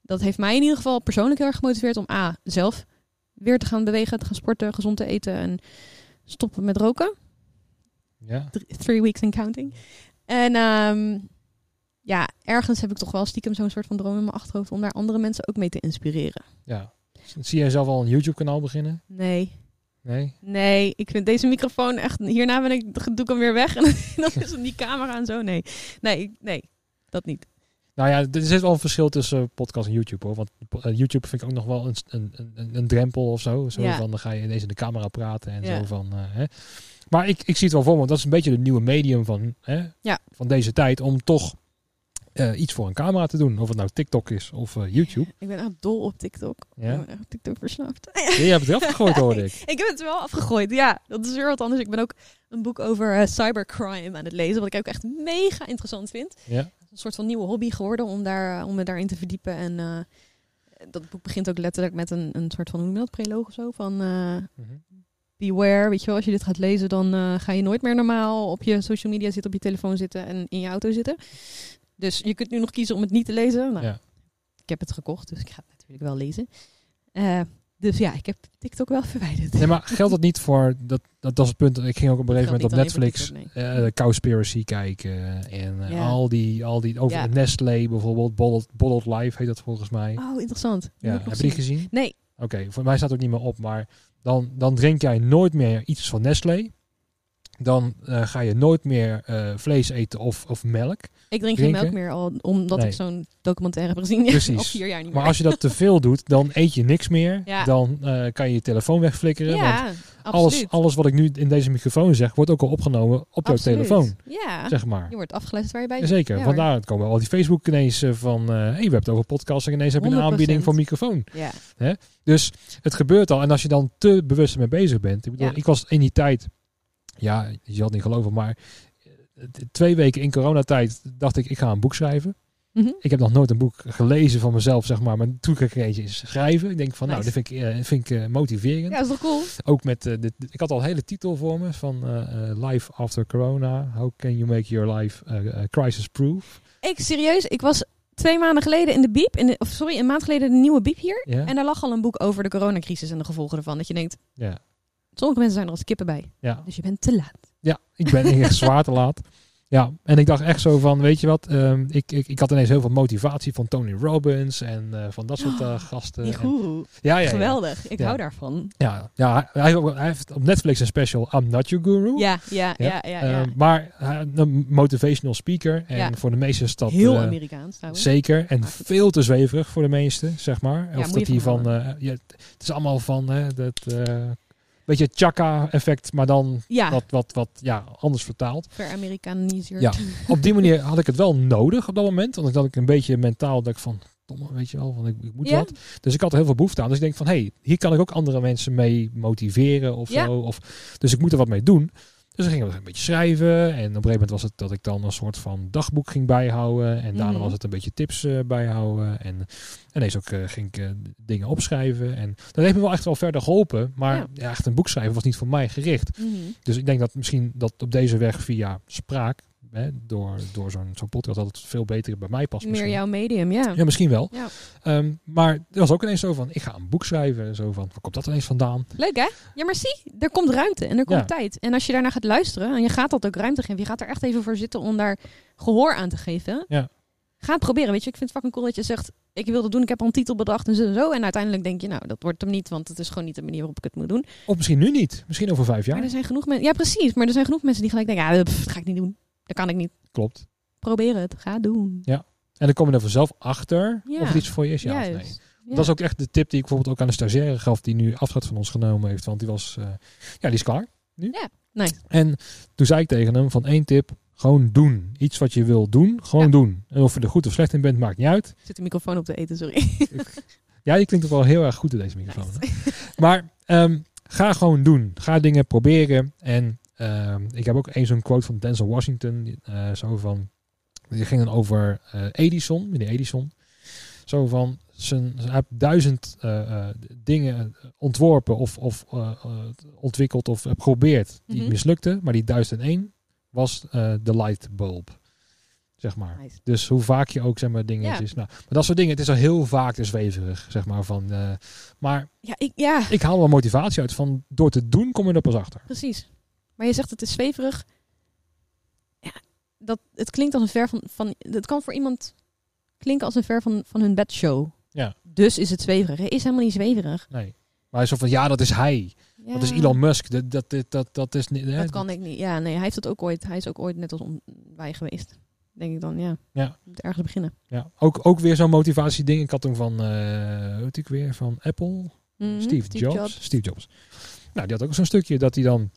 Dat heeft mij in ieder geval persoonlijk heel erg gemotiveerd om A, zelf weer te gaan bewegen, te gaan sporten, gezond te eten en stoppen met roken. Ja. Th- Three weeks and counting. En ehm, ja, ergens heb ik toch wel stiekem zo'n soort van droom in mijn achterhoofd om daar andere mensen ook mee te inspireren. ja. Zie jij zelf al een YouTube kanaal beginnen? Nee, Nee? nee, ik vind deze microfoon echt. Hierna ben ik, doe ik hem weer weg en dan is het die camera en zo. Nee, nee, nee, dat niet. Nou ja, er zit wel een verschil tussen podcast en YouTube hoor. Want eh, YouTube vind ik ook nog wel een, een, een, een drempel of zo. Zo Ja. van, dan ga je ineens in de camera praten en Ja. zo van... eh, hè. Maar ik, ik zie het wel voor me, want dat is een beetje de nieuwe medium van, hè, Ja. van deze tijd. Om toch eh, iets voor een camera te doen. Of het nou TikTok is of eh, YouTube. Ik ben echt dol op TikTok. Ja. Ik ben echt TikTok verslaafd. Ja, je hebt het eraf gegooid hoorde ik. Ik heb het wel afgegooid. Ja, dat is weer wat anders. Ik ben ook een boek over eh, cybercrime aan het lezen. Wat ik ook echt mega interessant vind. Ja. een soort van nieuwe hobby geworden om, daar, om me daarin te verdiepen. En dat boek begint ook letterlijk met een, een soort van, hoe noem je dat, preloog of zo? Van Mhm. beware, weet je wel, als je dit gaat lezen, dan ga je nooit meer normaal op je social media zitten, op je telefoon zitten en in je auto zitten. Dus je kunt nu nog kiezen om het niet te lezen. Nou, Ja. Ik heb het gekocht, dus ik ga het natuurlijk wel lezen. Eh, dus ja, ik heb TikTok wel verwijderd. Nee, maar geldt dat niet voor... Dat, dat, dat is het punt. Ik ging ook op een gegeven moment op Netflix TikTok, eh Cowspiracy kijken. En eh, Ja. al, die, al die... Over Ja. Nestlé bijvoorbeeld. Bottled, Bottled Life heet dat volgens mij. Oh, interessant. Ja, heb je die zien. gezien? Nee, Oké, voor mij staat het ook niet meer op. Maar dan, dan drink jij nooit meer iets van Nestlé. Dan eh, ga je nooit meer eh, vlees eten of, of melk. ik drink geen melk meer, al, omdat Nee. ik zo'n documentaire heb gezien. Precies. vier jaar niet Maar meer. als je dat te veel doet, dan eet je niks meer. Ja. Dan eh, kan je je telefoon wegflikkeren. want ja, alles, absoluut. alles wat ik nu in deze microfoon zeg, wordt ook al opgenomen op jouw telefoon. Ja, Zeg maar. je wordt afgeluisterd waar je bij bent. Ja, hoor. Vandaar komen al die Facebook ineens van... eh hey, we hebben het over podcasts en ineens heb je een 100%. aanbieding voor microfoon. Ja. Dus het gebeurt al. En als je dan te bewust ermee bezig bent. Ik, bedoel, ik was in die tijd... Ja, je het niet geloven, maar... eh, Twee weken in coronatijd dacht ik, ik ga een boek schrijven. Mhm. Ik heb nog nooit een boek gelezen van mezelf, zeg maar. Maar toen kreeg ik eentje schrijven. Ik denk van, nou, dit vind ik, eh, vind ik eh, motiverend. ja, dat is toch cool? Ook met, dit, ik had al een hele titel voor me van Life After Corona. How can you make your life crisis-proof? Ik, serieus, ik was twee maanden geleden in de Biep, in de, of sorry, een maand geleden de nieuwe Biep hier. En daar lag al een boek over de coronacrisis en de gevolgen ervan. Dat je denkt, ja. Sommige mensen zijn er als kippen bij. Ja. Dus je bent te laat. ja, ik ben echt zwaar te laat. Ja, en ik dacht echt zo van, weet je wat, ehm, ik, ik, ik had ineens heel veel motivatie van Tony Robbins en eh, van dat soort eh, gasten. Die En- ja, ja, ja, Geweldig. Ik hou daarvan. ja, ja, hij, hij heeft hij op Netflix een special I'm Not Your Guru. Ja, ja, ja, ja. Ehm, maar hij- een motivational speaker. En voor de meesten is dat Heel eh, Amerikaans trouwens. zeker. En veel te zweverig voor de meesten, zeg maar. Of dat die van eh, het is allemaal van, hè, dat, eh, beetje chaka-effect, maar dan Ja, wat, wat, wat ja, anders vertaald. ver-Amerikaniseerd. Ja. Op die manier had ik het wel nodig op dat moment. Want ik had ik een beetje mentaal dat ik van, domme, weet je wel, van ik, ik moet wat. Dus ik had er heel veel behoefte aan. Dus ik denk van, hé, hey, hier kan ik ook andere mensen mee motiveren of Ja. zo. Of, dus ik moet er wat mee doen. Dus dan ging ik een beetje schrijven. En op een gegeven moment was het dat ik dan een soort van dagboek ging bijhouden. En daarna Mhm. was het een beetje tips eh, bijhouden. En ineens ook eh, ging ik eh, dingen opschrijven. En dat heeft me wel echt wel verder geholpen. Maar Ja. ja. echt een boek schrijven was niet voor mij gericht. Mhm. Dus ik denk dat misschien dat op deze weg via spraak, hè, door, door zo'n zo'n podcast, dat het veel beter bij mij past. Meer misschien. jouw medium, ja. Ja, misschien wel. Ja. Ehm, maar er was ook ineens zo van, ik ga een boek schrijven. Zo van, waar komt dat ineens vandaan? Leuk hè? Ja, maar zie, er komt ruimte en er komt Ja. tijd. En als je daarna gaat luisteren en je gaat dat ook ruimte geven, je gaat er echt even voor zitten om daar gehoor aan te geven. Ja. Ga het proberen, weet je. Ik vind het fucking cool dat je zegt, ik wil dat doen, ik heb al een titel bedacht en zo en zo. En uiteindelijk denk je, nou, dat wordt hem niet, want het is gewoon niet de manier waarop ik het moet doen. Of misschien nu niet. Misschien over vijf Maar jaar. er zijn genoeg mensen, ja precies, maar er zijn genoeg mensen die gelijk denken, ja, pff, dat ga ik niet doen. Dat kan ik niet. Klopt. Probeer het, ga doen. En dan kom je er vanzelf achter Ja. of het iets voor je is, ja of nee. Juist. Ja. Dat is ook echt de tip die ik bijvoorbeeld ook aan de stagiaire gaf, die nu afscheid van ons genomen heeft. Want die was, eh, ja, die is klaar nu. Ja, nice. En toen zei ik tegen hem van één tip, gewoon doen. Iets wat je wil doen, gewoon Ja. doen. En of je er goed of slecht in bent, maakt niet uit. Zit de microfoon op te eten, sorry. Ja, je klinkt ook wel heel erg goed in deze microfoon. Nice. Maar ehm, ga gewoon doen. Ga dingen proberen. En ik heb ook één zo'n quote van Denzel Washington. eh, zo van, die ging dan over eh, Edison, meneer Edison. Zo van, zijn, hij heeft duizend eh, dingen ontworpen of, of ontwikkeld of geprobeerd die Mhm. mislukten. Maar die duizend en één was de light bulb. Zeg maar. Nice. Dus hoe vaak je ook zeg maar dingetjes. Nou, maar dat soort dingen. Het is al heel vaak zweverig, zeg maar. Van, maar Ja, ik, ja, ik haal wel motivatie uit van door te doen kom je er pas achter. Precies. Maar je zegt het is zweverig. Ja, dat, het klinkt als een ver van, van... Het kan voor iemand klinken als een ver van, van hun bedshow. Ja. Dus is het zweverig. Is helemaal niet zweverig. Nee. Maar hij is zo van ja, dat is hij. Ja, Dat is Elon Musk. Dat, dat, dat, dat, dat is niet. Dat kan ik niet. Ja, nee, hij heeft het ook ooit. Hij is ook ooit net als on- wij geweest. Denk ik dan, ja. Ja. Moet ergens beginnen. Ja. Ook, ook weer zo'n motivatieding. Ik had toen van, eh weet ik weer, van Apple. Mhm, Steve, Jobs. Steve Jobs. Nou, die had ook zo'n stukje dat hij dan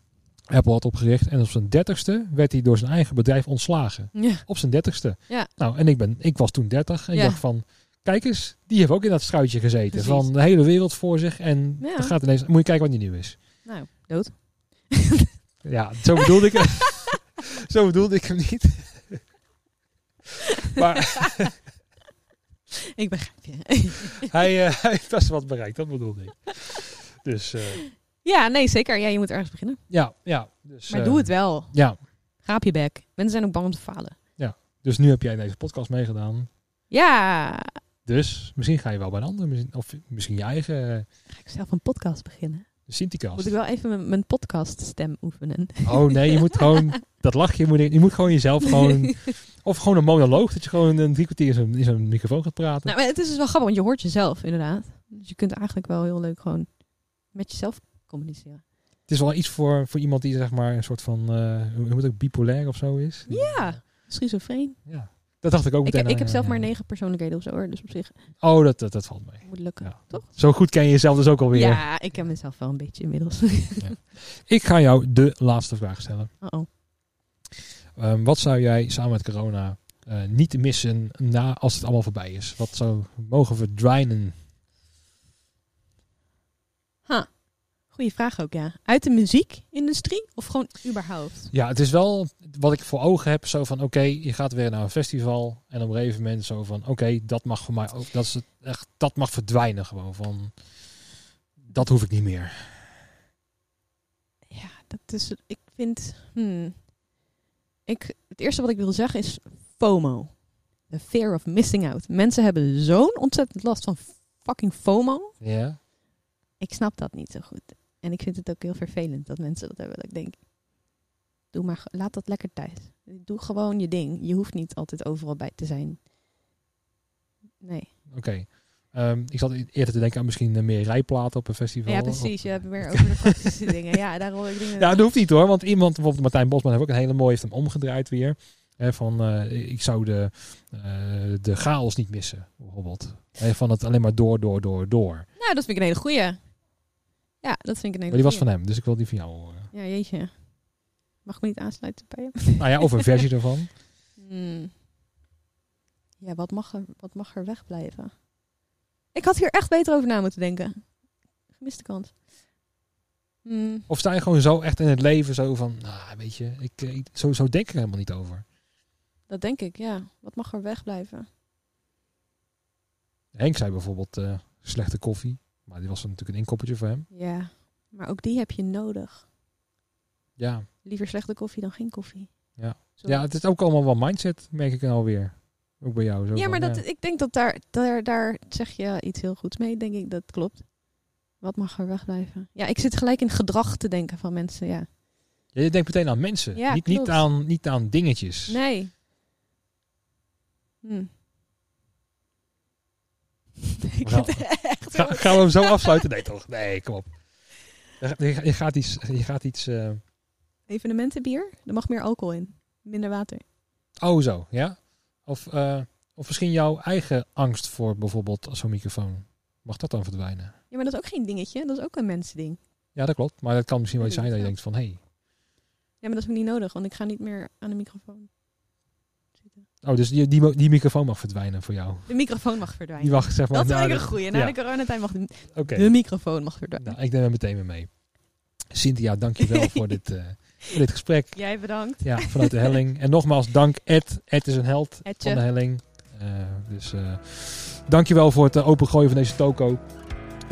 Apple had opgericht. En op zijn dertigste werd hij door zijn eigen bedrijf ontslagen. Ja. Op zijn dertigste. Ja. Nou, en ik, ben, ik was toen dertig. En Ja. ik dacht van, kijk eens, die heeft ook in dat schuitje gezeten. Precies. Van de hele wereld voor zich. En Ja. dan gaat ineens, moet je kijken wat die nu is. Nou, dood. Ja, zo bedoelde ik Zo bedoelde ik hem niet. maar ik begrijp je. hij, hij heeft best wat bereikt, dat bedoelde ik. Dus eh, ja, nee, zeker. Ja, je moet ergens beginnen. ja, ja. Dus, Maar eh, doe het wel. Ja, Ga op je bek. Mensen zijn ook bang om te falen. dus nu heb jij deze podcast meegedaan. Ja. Dus misschien ga je wel bij een ander, of misschien je eigen uh, Ga ik zelf een podcast beginnen? Sinticast. Moet ik wel even mijn, mijn podcast stem oefenen? Oh nee, je moet gewoon, dat lachje, moet je, je moet gewoon jezelf gewoon, of gewoon een monoloog, dat je gewoon een drie kwartier in zo'n, in zo'n microfoon gaat praten. Nou, maar het is dus wel grappig, want je hoort jezelf inderdaad. Dus je kunt eigenlijk wel heel leuk gewoon met jezelf communiceren. Het is wel iets voor, voor iemand die zeg maar een soort van, eh hoe moet het, bipolair of zo is. Ja, schizofreen. Ja, dat dacht ik ook Ik, meteen. ik heb aan, zelf maar negen persoonlijkheden of zo hoor, dus op zich Oh, dat, dat, dat valt mee. moet lukken. Ja. Toch? Zo goed ken je jezelf dus ook alweer. Ja, ik ken mezelf wel een beetje inmiddels. Ik ga jou de laatste vraag stellen. Ehm, wat zou jij samen met corona eh, niet missen na als het allemaal voorbij is? Wat zou mogen verdwijnen? Goeie vraag ook, ja. Uit de muziekindustrie of gewoon überhaupt? Ja, het is wel wat ik voor ogen heb. Zo van, oké, je gaat weer naar een festival. En op een gegeven moment zo van, oké, dat mag voor mij ook. Dat, is het echt, dat mag verdwijnen gewoon. Van, dat hoef ik niet meer. Ja, dat is. Ik vind. hmm. ik, het eerste wat ik wil zeggen is FOMO. The fear of missing out. Mensen hebben zo'n ontzettend last van fucking FOMO. Ja. Ik snap dat niet zo goed. En ik vind het ook heel vervelend dat mensen dat hebben. Dat ik denk, doe maar, laat dat lekker thuis. Doe gewoon je ding. Je hoeft niet altijd overal bij te zijn. Nee. Oké. Ehm, ik zat eerder te denken aan misschien eh, meer rijplaten op een festival. Ja, precies. Of- Je hebt meer over de praktische dingen. Ja, daar hoor ik dingen. Ja, dat hoeft niet hoor. Want iemand, bijvoorbeeld Martijn Bosman, heeft ook een hele mooie, heeft hem omgedraaid weer. Hè, van, eh, ik zou de, eh, de chaos niet missen, bijvoorbeeld. Hè, van het alleen maar door, door, door, door. Nou, dat vind ik een hele goeie. Ja, dat vind ik een hele Maar die was van hem, dus ik wil die van jou horen. Ja, jeetje. Mag ik me niet aansluiten bij hem? nou ja, of een versie ervan. Hmm. Ja, wat mag, er, wat mag er wegblijven? Ik had hier echt beter over na moeten denken. Gemiste kans. Hmm. Of sta je gewoon zo echt in het leven zo van, nou weet je, ik, ik, zo, zo denk ik er helemaal niet over. Dat denk ik, ja. Wat mag er wegblijven? Henk zei bijvoorbeeld eh, slechte koffie. Maar die was natuurlijk een inkoppertje voor hem. Ja, maar ook die heb je nodig. Ja, Liever slechte koffie dan geen koffie. Ja. Ja het is ook allemaal wel mindset, merk ik alweer. Ook bij jou. Zo ja, van, maar dat, ik denk dat daar, daar, daar zeg je iets heel goeds mee, denk ik. Dat klopt. Wat mag er wegblijven? Ja, ik zit gelijk in gedrag te denken van mensen, ja. Ja, je denkt meteen aan mensen. Ja, niet, niet, aan, niet aan dingetjes. Nee. Hm. ik vind het Ga, gaan we hem zo afsluiten? Nee toch? Nee, kom op. Je, gaat iets... Je gaat iets eh, Evenementenbier, er mag meer alcohol in. Minder water. oh zo, ja? Of, eh, of misschien jouw eigen angst voor bijvoorbeeld zo'n microfoon. Mag dat dan verdwijnen? Ja, maar dat is ook geen dingetje. Dat is ook een mensending. Ja, dat klopt. Maar dat kan misschien wel iets zijn dat je denk denkt van... Hé, Ja, maar dat is ook niet nodig, want ik ga niet meer aan de microfoon. Oh, dus die, die, die microfoon mag verdwijnen voor jou. De microfoon mag verdwijnen. Die mag zeg maar... dat is eigenlijk een goeie. Na ja. de coronatijd mag de, de microfoon mag verdwijnen. Nou, ik neem hem meteen weer mee. Cynthia, dankjewel voor, dit, eh, voor dit gesprek. Jij bedankt. Ja, vanuit de helling. En nogmaals, dank Ed. Ed is een held Edje. van de helling. Eh, dus eh dankjewel voor het opengooien van deze toko.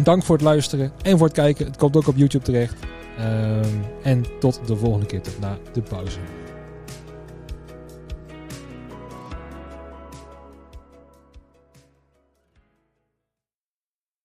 Dank voor het luisteren en voor het kijken. Het komt ook op YouTube terecht. Ehm, en tot de volgende keer, tot na de pauze.